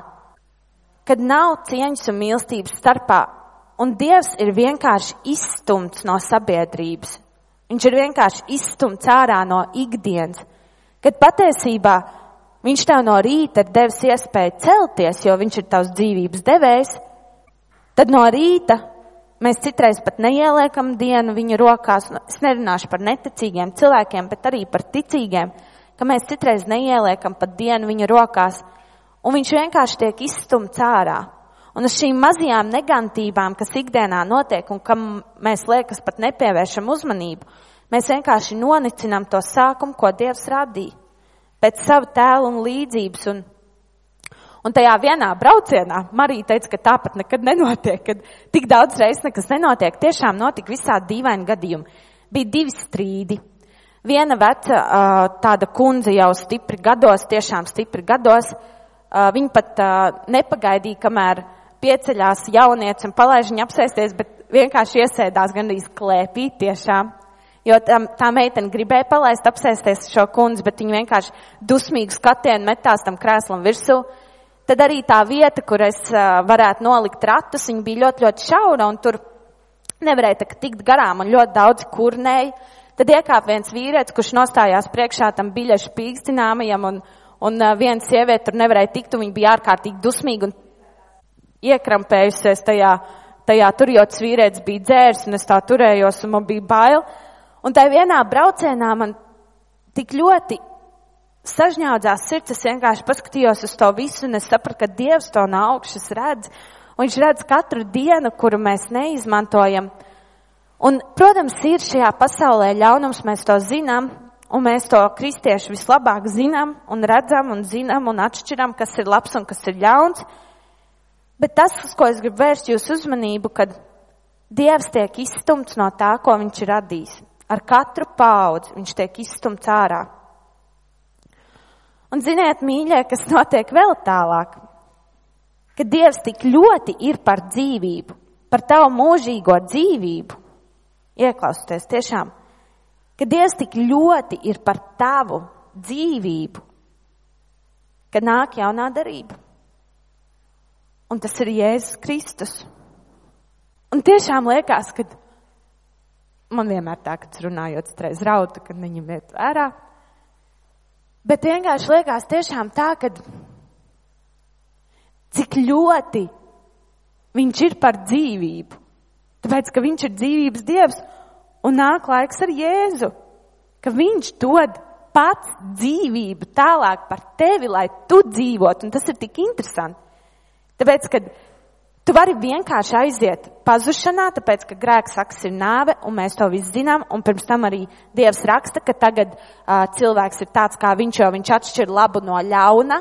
kad nav cieņas un mīlestības starpā, un Dievs ir vienkārši izstumts no sabiedrības. Viņš ir vienkārši izstumts ārā no ikdienas, kad patiesībā Viņš tev no rīta ir devis iespēju celties, jo viņš ir tavs dzīvības devējs, tad no rīta mēs citreiz pat neieliekam dienu viņa rokās. Es nerunāšu par neticīgiem cilvēkiem, bet arī par ticīgiem ka mēs citreiz neieliekam pat dienu viņa rokās, un viņš vienkārši tiek izstumts ārā. Un uz šīm mazajām negantībām, kas ikdienā notiek un kam mēs liekas pat nepievēršam uzmanību, mēs vienkārši nonicinām to sākumu, ko Dievs radīja. Pēc sava tēla un līdzības. Un, un tajā vienā braucienā Marija teica, ka tāpat nekad nenotiek, kad tik daudz reizes nekas nenotiek. Tiešām notika visādi dīvaini gadījumi. Bija divi strīdi. Viena veca tāda kundze jau stipri gados, tiešām stipri gados, viņa pat nepagaidīja, kamēr pieceļās jaunieci un palaiž viņu apsēsties, bet vienkārši iesēdās gandrīz klēpī tiešām. Jo tā, tā meitene gribēja palaist apsēsties šo kundzi, bet viņa vienkārši dusmīgu skatienu metās tam krēslam virsū. Tad arī tā vieta, kur es varētu nolikt ratus, viņa bija ļoti, ļoti šaura un tur nevarēja tikt garām un ļoti daudz kurnēja. Tad iekāp viens vīrietis, kurš nostājās priekšā tam biļešu pīkstināmajam, un, un viena sieviete tur nevarēja tikt, un viņa bija ārkārtīgi dusmīga un iekrampējusies tajā, tajā tur, jo tas vīrietis bija dzērs, un es tā turējos, un man bija bail. Un tai vienā braucienā man tik ļoti sažņaudzās sirds, es vienkārši paskatījos uz to visu, un es sapratu, ka Dievs to no augšas redz, un viņš redz katru dienu, kuru mēs neizmantojam. Un, protams, ir šajā pasaulē ļaunums, mēs to zinām, un mēs to kristieši vislabāk zinām un redzam un zinām un atšķiram, kas ir labs un kas ir ļauns. Bet tas, uz ko es gribu vērst jūsu uzmanību, kad Dievs tiek izstumts no tā, ko viņš ir radījis. Ar katru paudzi viņš tiek izstumts ārā. Un ziniet, mīļie, kas notiek vēl tālāk, ka Dievs tik ļoti ir par dzīvību, par tavu mūžīgo dzīvību, ieklausieties tiešām, ka Dievs tik ļoti ir par tavu dzīvību, ka nāk jaunā darība. Un tas ir Jēzus Kristus. Un tiešām liekas, ka man vienmēr tā, kad runājot, streiz rauta, kad viņam iet vērā. Bet vienkārši liekas tiešām tā, ka cik ļoti viņš ir par dzīvību. Tāpēc, ka viņš ir dzīvības dievs un nāk laiks ar Jēzu, ka viņš dod pats dzīvību tālāk par tevi, lai tu dzīvotu, un tas ir tik interesanti. Tāpēc, kad Tu vari vienkārši aiziet pazušanā, tāpēc, ka grēks saks ir nāve, un mēs to visu zinām, un pirms tam arī Dievs raksta, ka tagad uh, cilvēks ir tāds kā viņš, jo viņš atšķir labu no ļauna,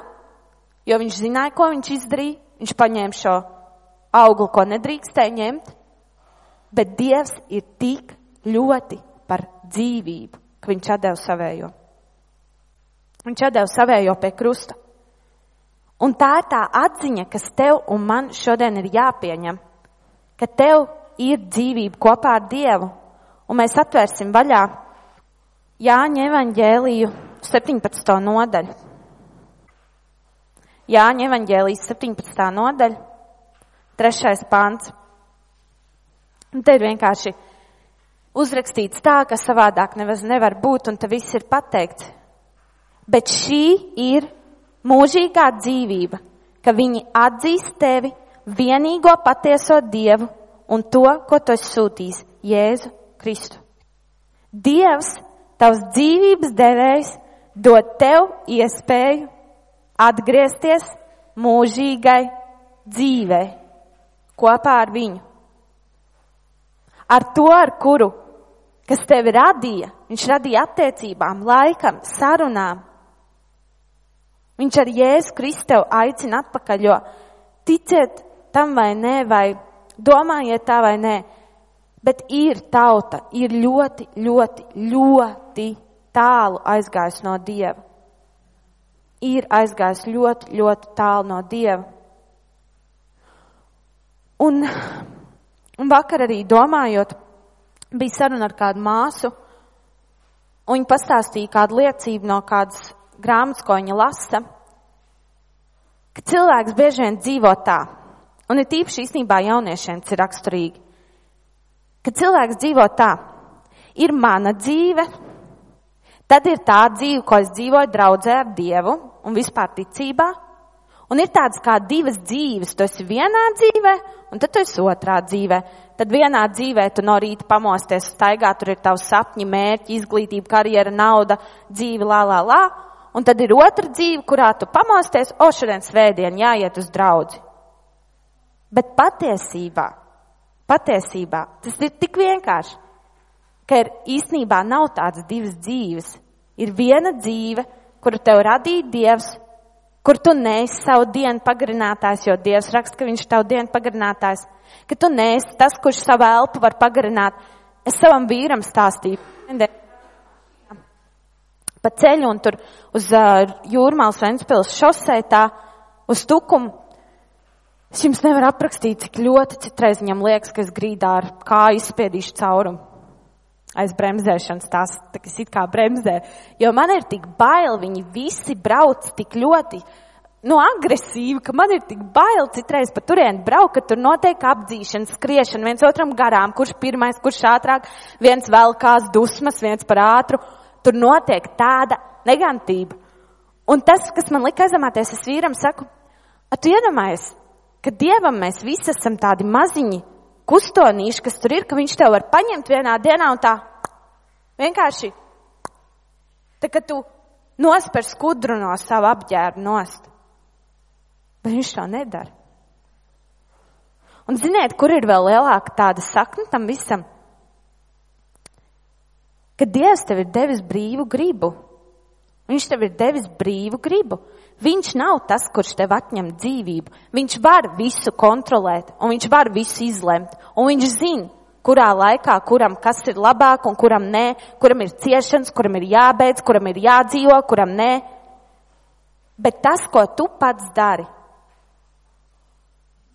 jo viņš zināja, ko viņš izdarīja, viņš paņēma šo auglu, ko nedrīkstēja ņemt, bet Dievs ir tik ļoti par dzīvību, ka viņš atdeva savējo. Viņš atdeva savējo pie krusta. Un tā ir tā atziņa, kas tev un man šodien ir jāpieņem, ka tev ir dzīvība kopā ar Dievu. Un mēs atvērsim vaļā Jāņa evaņģēliju 17. nodaļu. Jāņa evaņģēlijas 17. nodaļa, 3. pants. Un te ir vienkārši uzrakstīts tā, ka savādāk nevaz nevar būt, un te viss ir pateikts. Bet šī ir mūžīgā dzīvība, ka viņi atzīst tevi vienīgo patieso Dievu un to, ko tu esi sūtījis, Jēzu Kristu. Dievs, tavs dzīvības devējs, dod tev iespēju atgriezties mūžīgai dzīvē kopā ar viņu. Ar to, ar kuru, kas tevi radīja, viņš radīja attiecībām, laikam, sarunām, Viņš ar Jēzu Kristu aicina atpakaļ, jo ticiet tam vai nē, vai domājiet tā vai nē, bet ir tauta, ir ļoti, ļoti, ļoti tālu aizgājis no Dieva. Ir aizgājis ļoti, ļoti tālu no Dieva. Un, un vakar arī domājot, bija saruna ar kādu māsu, un viņa pastāstīja kādu liecību no kādas grāmatas, ko viņa lasa, ka cilvēks bieži vien dzīvo tā, un ir tīpaši īstenībā jauniešiem tas ir raksturīgi, ka cilvēks dzīvo tā, ir mana dzīve, tad ir tā dzīve, ko es dzīvoju draudzē ar Dievu un vispār ticībā, un ir tādas kā divas dzīves, tu esi vienā dzīvē, un tad tu esi otrā dzīvē. Tad vienā dzīvē tu no rīta pamosties, staigā, tur ir tavs sapņi, mērķi, izglītība, karjera, nauda, dzīve, lā, lā, lā. Un tad ir otra dzīve, kurā tu pamosties, o, šodien svētdien jāiet uz draudzi. Bet patiesībā, patiesībā tas ir tik vienkārši, ka ir īstenībā nav tādas divas dzīves. Ir viena dzīve, kuru tev radīja Dievs, kur tu neesi savu dienu pagarinātājs, jo Dievs raksta, ka viņš tavu dienu pagarinātājs, ka tu neesi tas, kurš savu elpu var pagarināt. Es savam vīram stāstīju pa ceļu un tur uz uh, Jūrmāls Ventspils šosei tā uz tukumu. Es jums nevaru aprakstīt, cik ļoti citreiz viņam liekas, ka es grīdā ar kāju izspiedīšu caurumu. Aiz bremzēšanas tās, tā kas it kā bremzē. Jo man ir tik bail, viņi visi brauc tik ļoti, nu, agresīvi, ka man ir tik bail citreiz pa turienu braukt, ka tur notiek apdzīšana, skriešana viens otram garām, kurš pirmais, kurš ātrāk, viens vēl kās dusmas, viens par ātru tur notiek tāda negantība. Un tas, kas man lika aizdomāties, es vīram saku, tu iedomājies, ka Dievam mēs visi esam tādi maziņi kustonīši, kas tur ir, ka viņš tev var paņemt vienā dienā un tā vienkārši, tā ka tu nosper skudru no savu apģērbu nost. Bet viņš to nedara. Un ziniet, kur ir vēl lielāka tāda sakna tam visam? ka Dievs tev ir devis brīvu gribu. Viņš tev ir devis brīvu gribu. Viņš nav tas, kurš tev atņem dzīvību. Viņš var visu kontrolēt, un viņš var visu izlemt. Un viņš zina, kurā laikā, kuram kas ir labāk un kuram nē, kuram ir ciešanas, kuram ir jābeidz, kuram ir jādzīvo, kuram nē. Bet tas, ko tu pats dari,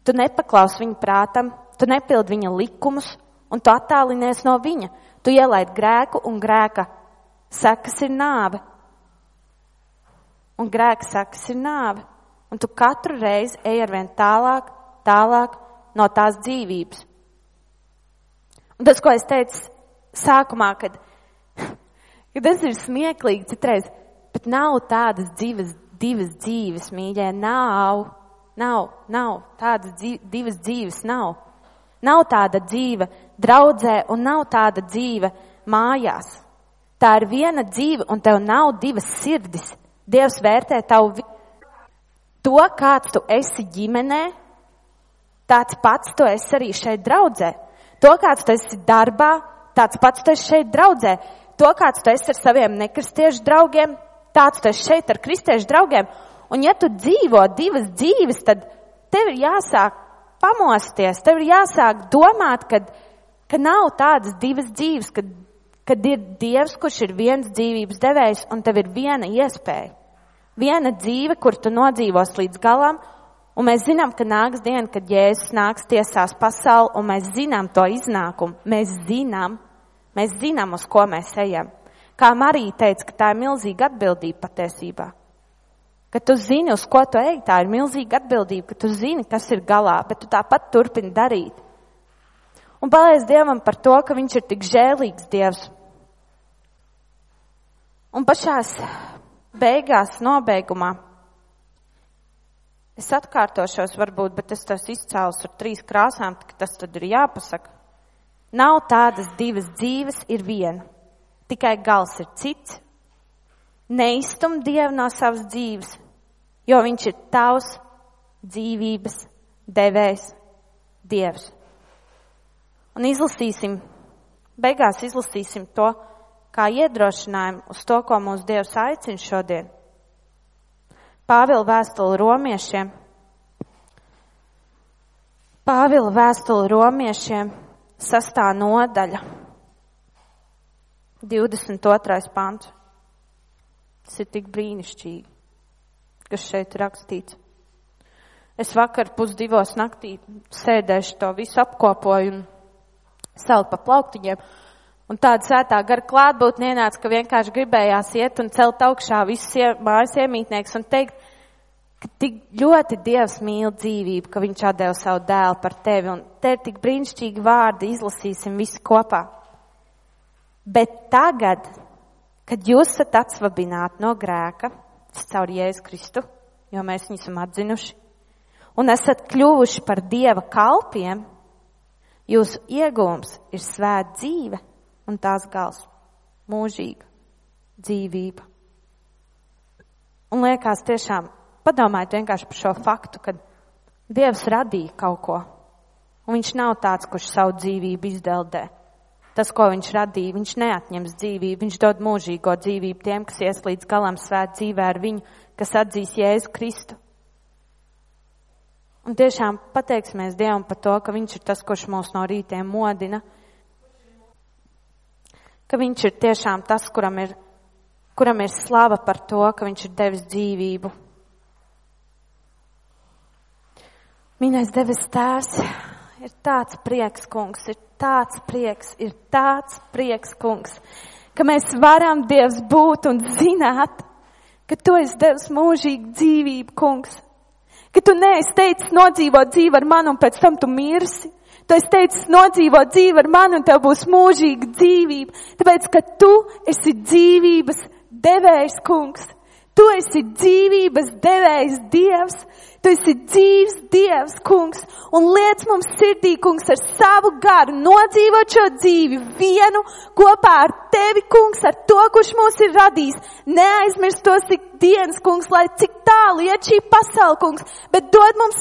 tu nepaklaus viņa prātam, tu nepildi viņa likumus, un tu attālinies no viņa. Tu ielaid grēku, un grēka sekas ir nāve. Un grēka sekas ir nāve. Un tu katru reizi ej ar vien tālāk, tālāk no tās dzīvības. Un tas, ko es teicu sākumā, kad, <laughs> kad tas ir smieklīgi citreiz, bet nav tādas dzīves, divas dzīves, mīļie, nav, nav, nav, tādas dzīv, divas dzīves nav. Nav tāda dzīve draudzē un nav tāda dzīve mājās. Tā ir viena dzīve un tev nav divas sirdis. Dievs vērtē tavu to, kāds tu esi ģimenē, tāds pats tu esi arī šeit draudzē. To, kāds tu esi darbā, tāds pats tu esi šeit draudzē. To, kāds tu esi ar saviem nekristiešu draugiem, tāds tu esi šeit ar kristiešu draugiem. Un ja tu dzīvo divas dzīves, tad tev ir jāsāk pamosties, tev ir jāsāk domāt, ka, ka nav tādas divas dzīves, kad, kad ir Dievs, kurš ir viens dzīvības devējs, un tev ir viena iespēja. Viena dzīve, kur tu nodzīvos līdz galam, un mēs zinām, ka nāks diena, kad Jēzus nāks tiesās pasauli, un mēs zinām to iznākumu. Mēs zinām, mēs zinām, uz ko mēs ejam. Kā Marija teica, ka tā ir milzīga atbildība patiesībā ka tu zini, uz ko tu ej, tā ir milzīga atbildība, ka tu zini, kas ir galā, bet tu tāpat turpini darīt. Un paldies Dievam par to, ka Viņš ir tik žēlīgs Dievs. Un pašās beigās, nobeigumā, es atkārtošos varbūt, bet es tos izcēlus ar trīs krāsām, ka tas tad ir jāpasaka. Nav tādas divas dzīves, ir viena. Tikai gals ir cits. Neizstum Dievu no savas dzīves, jo viņš ir tavs dzīvības devējs Dievs. Un izlasīsim, beigās izlasīsim to kā iedrošinājumu uz to, ko mūsu Dievs aicina šodien. Pāvila vēstuli romiešiem. Pāvila vēstuli romiešiem sastā nodaļa, 22. pants. Tas ir tik brīnišķīgi kas šeit rakstīts. Es vakar pusdivos naktī sēdēšu to visu apkopoju un saliku pa plauktiņiem. Un tāda svētā gara klātbūtne ienāca, ka vienkārši gribējās iet un celt augšā visus mājas iemītnieks un teikt, ka tik ļoti Dievs mīl dzīvību, ka viņš atdeva savu dēlu par tevi. Un te ir tik brīnišķīgi vārdi, izlasīsim visi kopā. Bet tagad, kad jūs esat atsvabināti no grēka, caur Jēzu Kristu, jo mēs viņu esam atzinuši, un esat kļuvuši par Dieva kalpiem, jūsu iegūms ir svēt dzīve un tās gals - mūžīga dzīvība. Un liekas tiešām, padomājiet vienkārši par šo faktu, ka Dievs radīja kaut ko, un viņš nav tāds, kurš savu dzīvību izdeldē. Tas, ko viņš radīja, viņš neatņems dzīvību, viņš dod mūžīgo dzīvību tiem, kas ies līdz galam svēt dzīvē ar viņu, kas atzīs Jēzu Kristu. Un tiešām pateiksimies Dievam par to, ka viņš ir tas, kurš mūs no rītiem modina, ka viņš ir tiešām tas, kuram ir, kuram ir slava par to, ka viņš ir devis dzīvību. Mīnais devis tēvs, ir tāds prieks, kungs, ir tāds prieks, ir tāds prieks, kungs, ka mēs varam Dievs būt un zināt, ka Tu esi Dievs mūžīgi dzīvību, kungs. Ka Tu neesi teicis nodzīvot dzīvi ar mani un pēc tam Tu mirsi. Tu esi teicis nodzīvot dzīvi ar mani un tev būs mūžīga dzīvība. Tāpēc, ka Tu esi dzīvības devējs, kungs. Tu esi dzīvības devējs Dievs. Tu esi dzīves Dievs, kungs, un liec mums sirdī, kungs, ar savu garu nodzīvot šo dzīvi vienu kopā ar tevi, kungs, ar to, kurš mūs ir radījis. Neaizmirst tos ik dienas, kungs, lai cik tālu iet šī pasaule, kungs, bet dod mums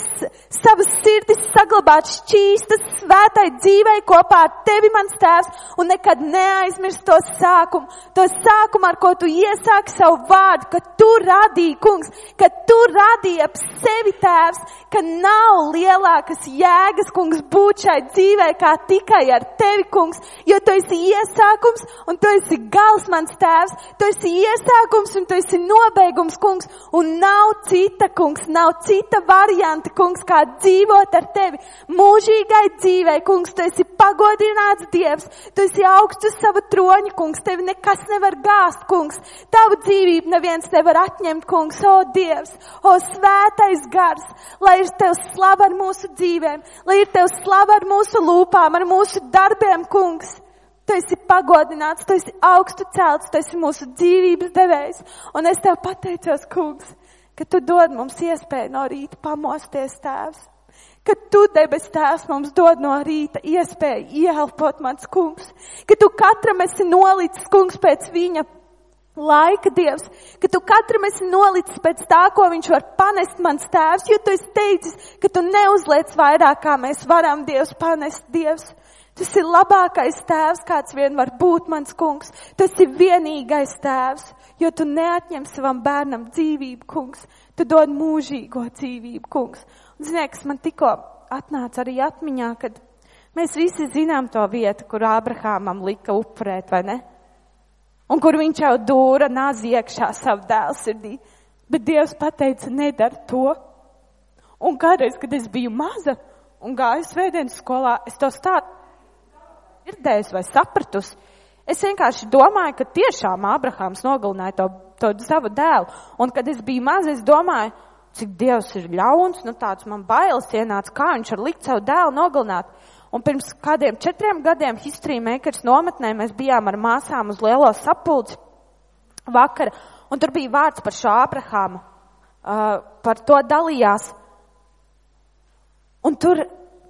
savas sirdis saglabāt šķīstas svētai dzīvei kopā ar tevi, mans tēvs, un nekad neaizmirst to sākumu, to sākumu, ar ko tu iesāki savu vārdu, ka tu radīji, kungs, ka tu radīji ap sevi Tēvs, ka nav lielākas jēgas, kungs, būt šai dzīvē kā tikai ar tevi, kungs, jo tu esi iesākums un tu esi gals, mans Tēvs, tu esi iesākums un tu esi nobeigums, kungs, un nav cita, kungs, nav cita varianta, kungs, kā dzīvot ar tevi. Mūžīgai dzīvei, kungs, tu esi pagodināts Dievs, tu esi augstu savu troņu, kungs, tevi nekas nevar gāst, kungs, tavu dzīvību neviens nevar atņemt, kungs, o Dievs, o svētais gars gars, lai ir tev slava ar mūsu dzīvēm, lai ir tev slava ar mūsu lūpām, ar mūsu darbiem, kungs. Tu esi pagodināts, tu esi augstu celts, tu esi mūsu dzīvības devējs. Un es tev pateicos, kungs, ka tu dod mums iespēju no rīta pamosties, tēvs. Ka tu, debes tēvs, mums dod no rīta iespēju ieelpot mans kungs. Ka tu katram esi nolicis, kungs, pēc viņa laika Dievs, ka tu katram esi nolicis pēc tā, ko viņš var panest mans tēvs, jo tu esi teicis, ka tu neuzliec vairāk, kā mēs varam Dievs panest Dievs. Tas ir labākais tēvs, kāds vien var būt mans kungs. Tas ir vienīgais tēvs, jo tu neatņem savam bērnam dzīvību, kungs. Tu dod mūžīgo dzīvību, kungs. Un ziniet, kas man tikko atnāca arī atmiņā, kad mēs visi zinām to vietu, kur Ābrahamam lika upurēt, vai ne? Un kur viņš jau dūra nāz iekšā savu dēlu sirdī. Bet Dievs pateica, nedara to. Un kādreiz, kad es biju maza un gāju svētdienas skolā, es to stāstu dzirdējusi vai sapratusi. Es vienkārši domāju, ka tiešām Abrahams nogalināja to, to savu dēlu. Un kad es biju maza, es domāju, cik Dievs ir ļauns, nu tāds man bailes ienāca, kā viņš var likt savu dēlu nogalināt. Un pirms kādiem četriem gadiem History Makers nometnē mēs bijām ar māsām uz lielo sapulci vakara, un tur bija vārds par šo Abrahāmu. Uh, par to dalījās. Un tur,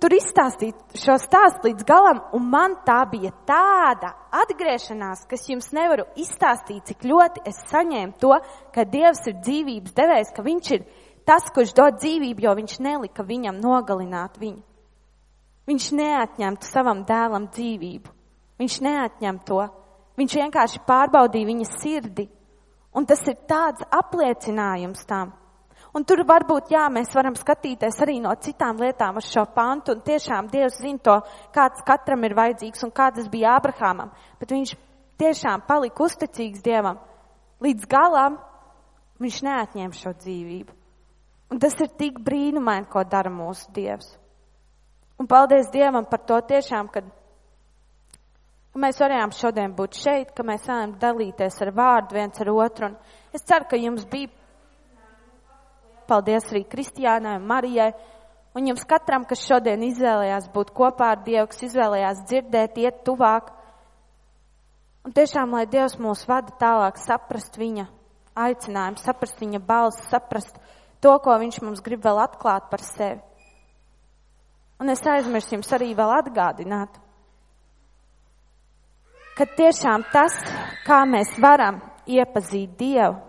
tur izstāstīt šo stāstu līdz galam, un man tā bija tāda atgriešanās, kas jums nevaru izstāstīt, cik ļoti es saņēmu to, ka Dievs ir dzīvības devējs, ka Viņš ir tas, kurš dod dzīvību, jo Viņš nelika viņam nogalināt viņu. Viņš neatņemtu savam dēlam dzīvību. Viņš neatņem to. Viņš vienkārši pārbaudīja viņa sirdi. Un tas ir tāds apliecinājums tam. Un tur varbūt, jā, mēs varam skatīties arī no citām lietām uz šo pantu, un tiešām Dievs zina to, kāds katram ir vajadzīgs un kādas bija Abrahamam. Bet viņš tiešām palika uzticīgs Dievam. Līdz galam viņš neatņem šo dzīvību. Un tas ir tik brīnumaini, ko dara mūsu Dievs. Un paldies Dievam par to tiešām, kad mēs varējām šodien būt šeit, ka mēs varam dalīties ar vārdu viens ar otru. Un es ceru, ka jums bija paldies arī Kristiānai un Marijai. Un jums katram, kas šodien izvēlējās būt kopā ar Dievu, kas izvēlējās dzirdēt, iet tuvāk. Un tiešām, lai Dievs mūs vada tālāk, saprast viņa aicinājumu, saprast viņa balsi, saprast to, ko viņš mums grib vēl atklāt par sevi. Un es aizmirsu jums arī vēl atgādināt, ka tiešām tas, kā mēs varam iepazīt Dievu,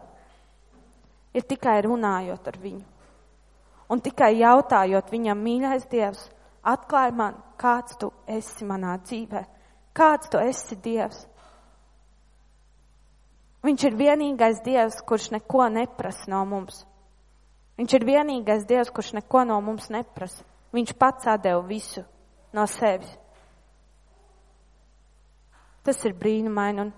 ir tikai runājot ar viņu. Un tikai jautājot viņam, mīļais Dievs, atklāj man, kāds tu esi manā dzīvē, kāds tu esi Dievs. Viņš ir vienīgais Dievs, kurš neko neprasa no mums. Viņš ir vienīgais Dievs, kurš neko no mums neprasa. Viņš pats atdeva visu no sevis. Tas ir brīnumaini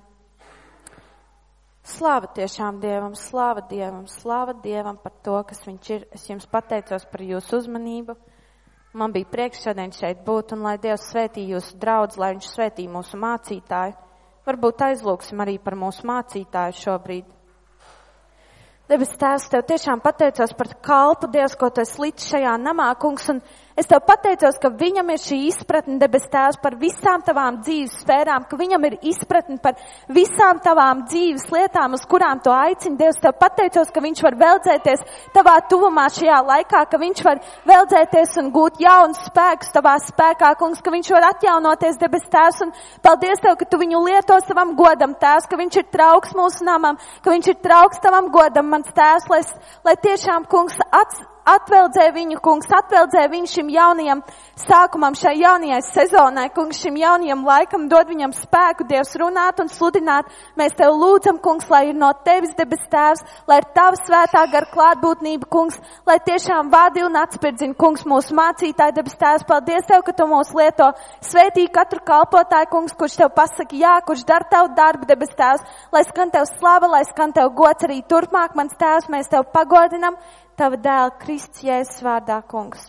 slāva tiešām Dievam, slāva Dievam, slāva Dievam par to, kas Viņš ir. Es jums pateicos par jūsu uzmanību. Man bija prieks šodien šeit būt un lai Dievs svētī jūsu draudz, lai Viņš svētī mūsu mācītāju. Varbūt aizlūksim arī par mūsu mācītāju šobrīd. Debes Tēvs, Tev tiešām pateicos par kalpu, Dievs, ko Tu esi līdz šajā namā, kungs, un Es tev pateicos, ka viņam ir šī izpratne, debes tēvs, par visām tavām dzīves sfērām, ka viņam ir izpratne par visām tavām dzīves lietām, uz kurām tu aicini. Dievs, tev pateicos, ka viņš var veldzēties tavā tuvumā šajā laikā, ka viņš var veldzēties un gūt jaunu spēku tavā spēkā, kungs, ka viņš var atjaunoties debes tēvs. Un paldies tev, ka tu viņu lieto savam godam, tēvs, ka viņš ir trauks mūsu namam, ka viņš ir trauks tavam godam, mans tēvs, lai, lai tiešām, kungs, ats, atveldzē viņu, kungs, atveldzē viņu šim jaunajam sākumam, šai jaunajai sezonai, kungs, šim jaunajam laikam, dod viņam spēku, Dievs, runāt un sludināt. Mēs tev lūdzam, kungs, lai ir no tevis debes tēvs, lai ir tava svētā gar klātbūtnība, kungs, lai tiešām vādi un atspirdzina, kungs, mūsu mācītāji debes tēvs. Paldies tev, ka tu mūs lieto. Svētī katru kalpotāju, kungs, kurš tev pasaka jā, kurš dara tavu darbu debes tēvs, lai skan tev slava, lai skan tev gods arī turpmāk, mans tēvs, mēs tev pagodinam. Tava dēla Kristus Jēzus vārdā, kungs.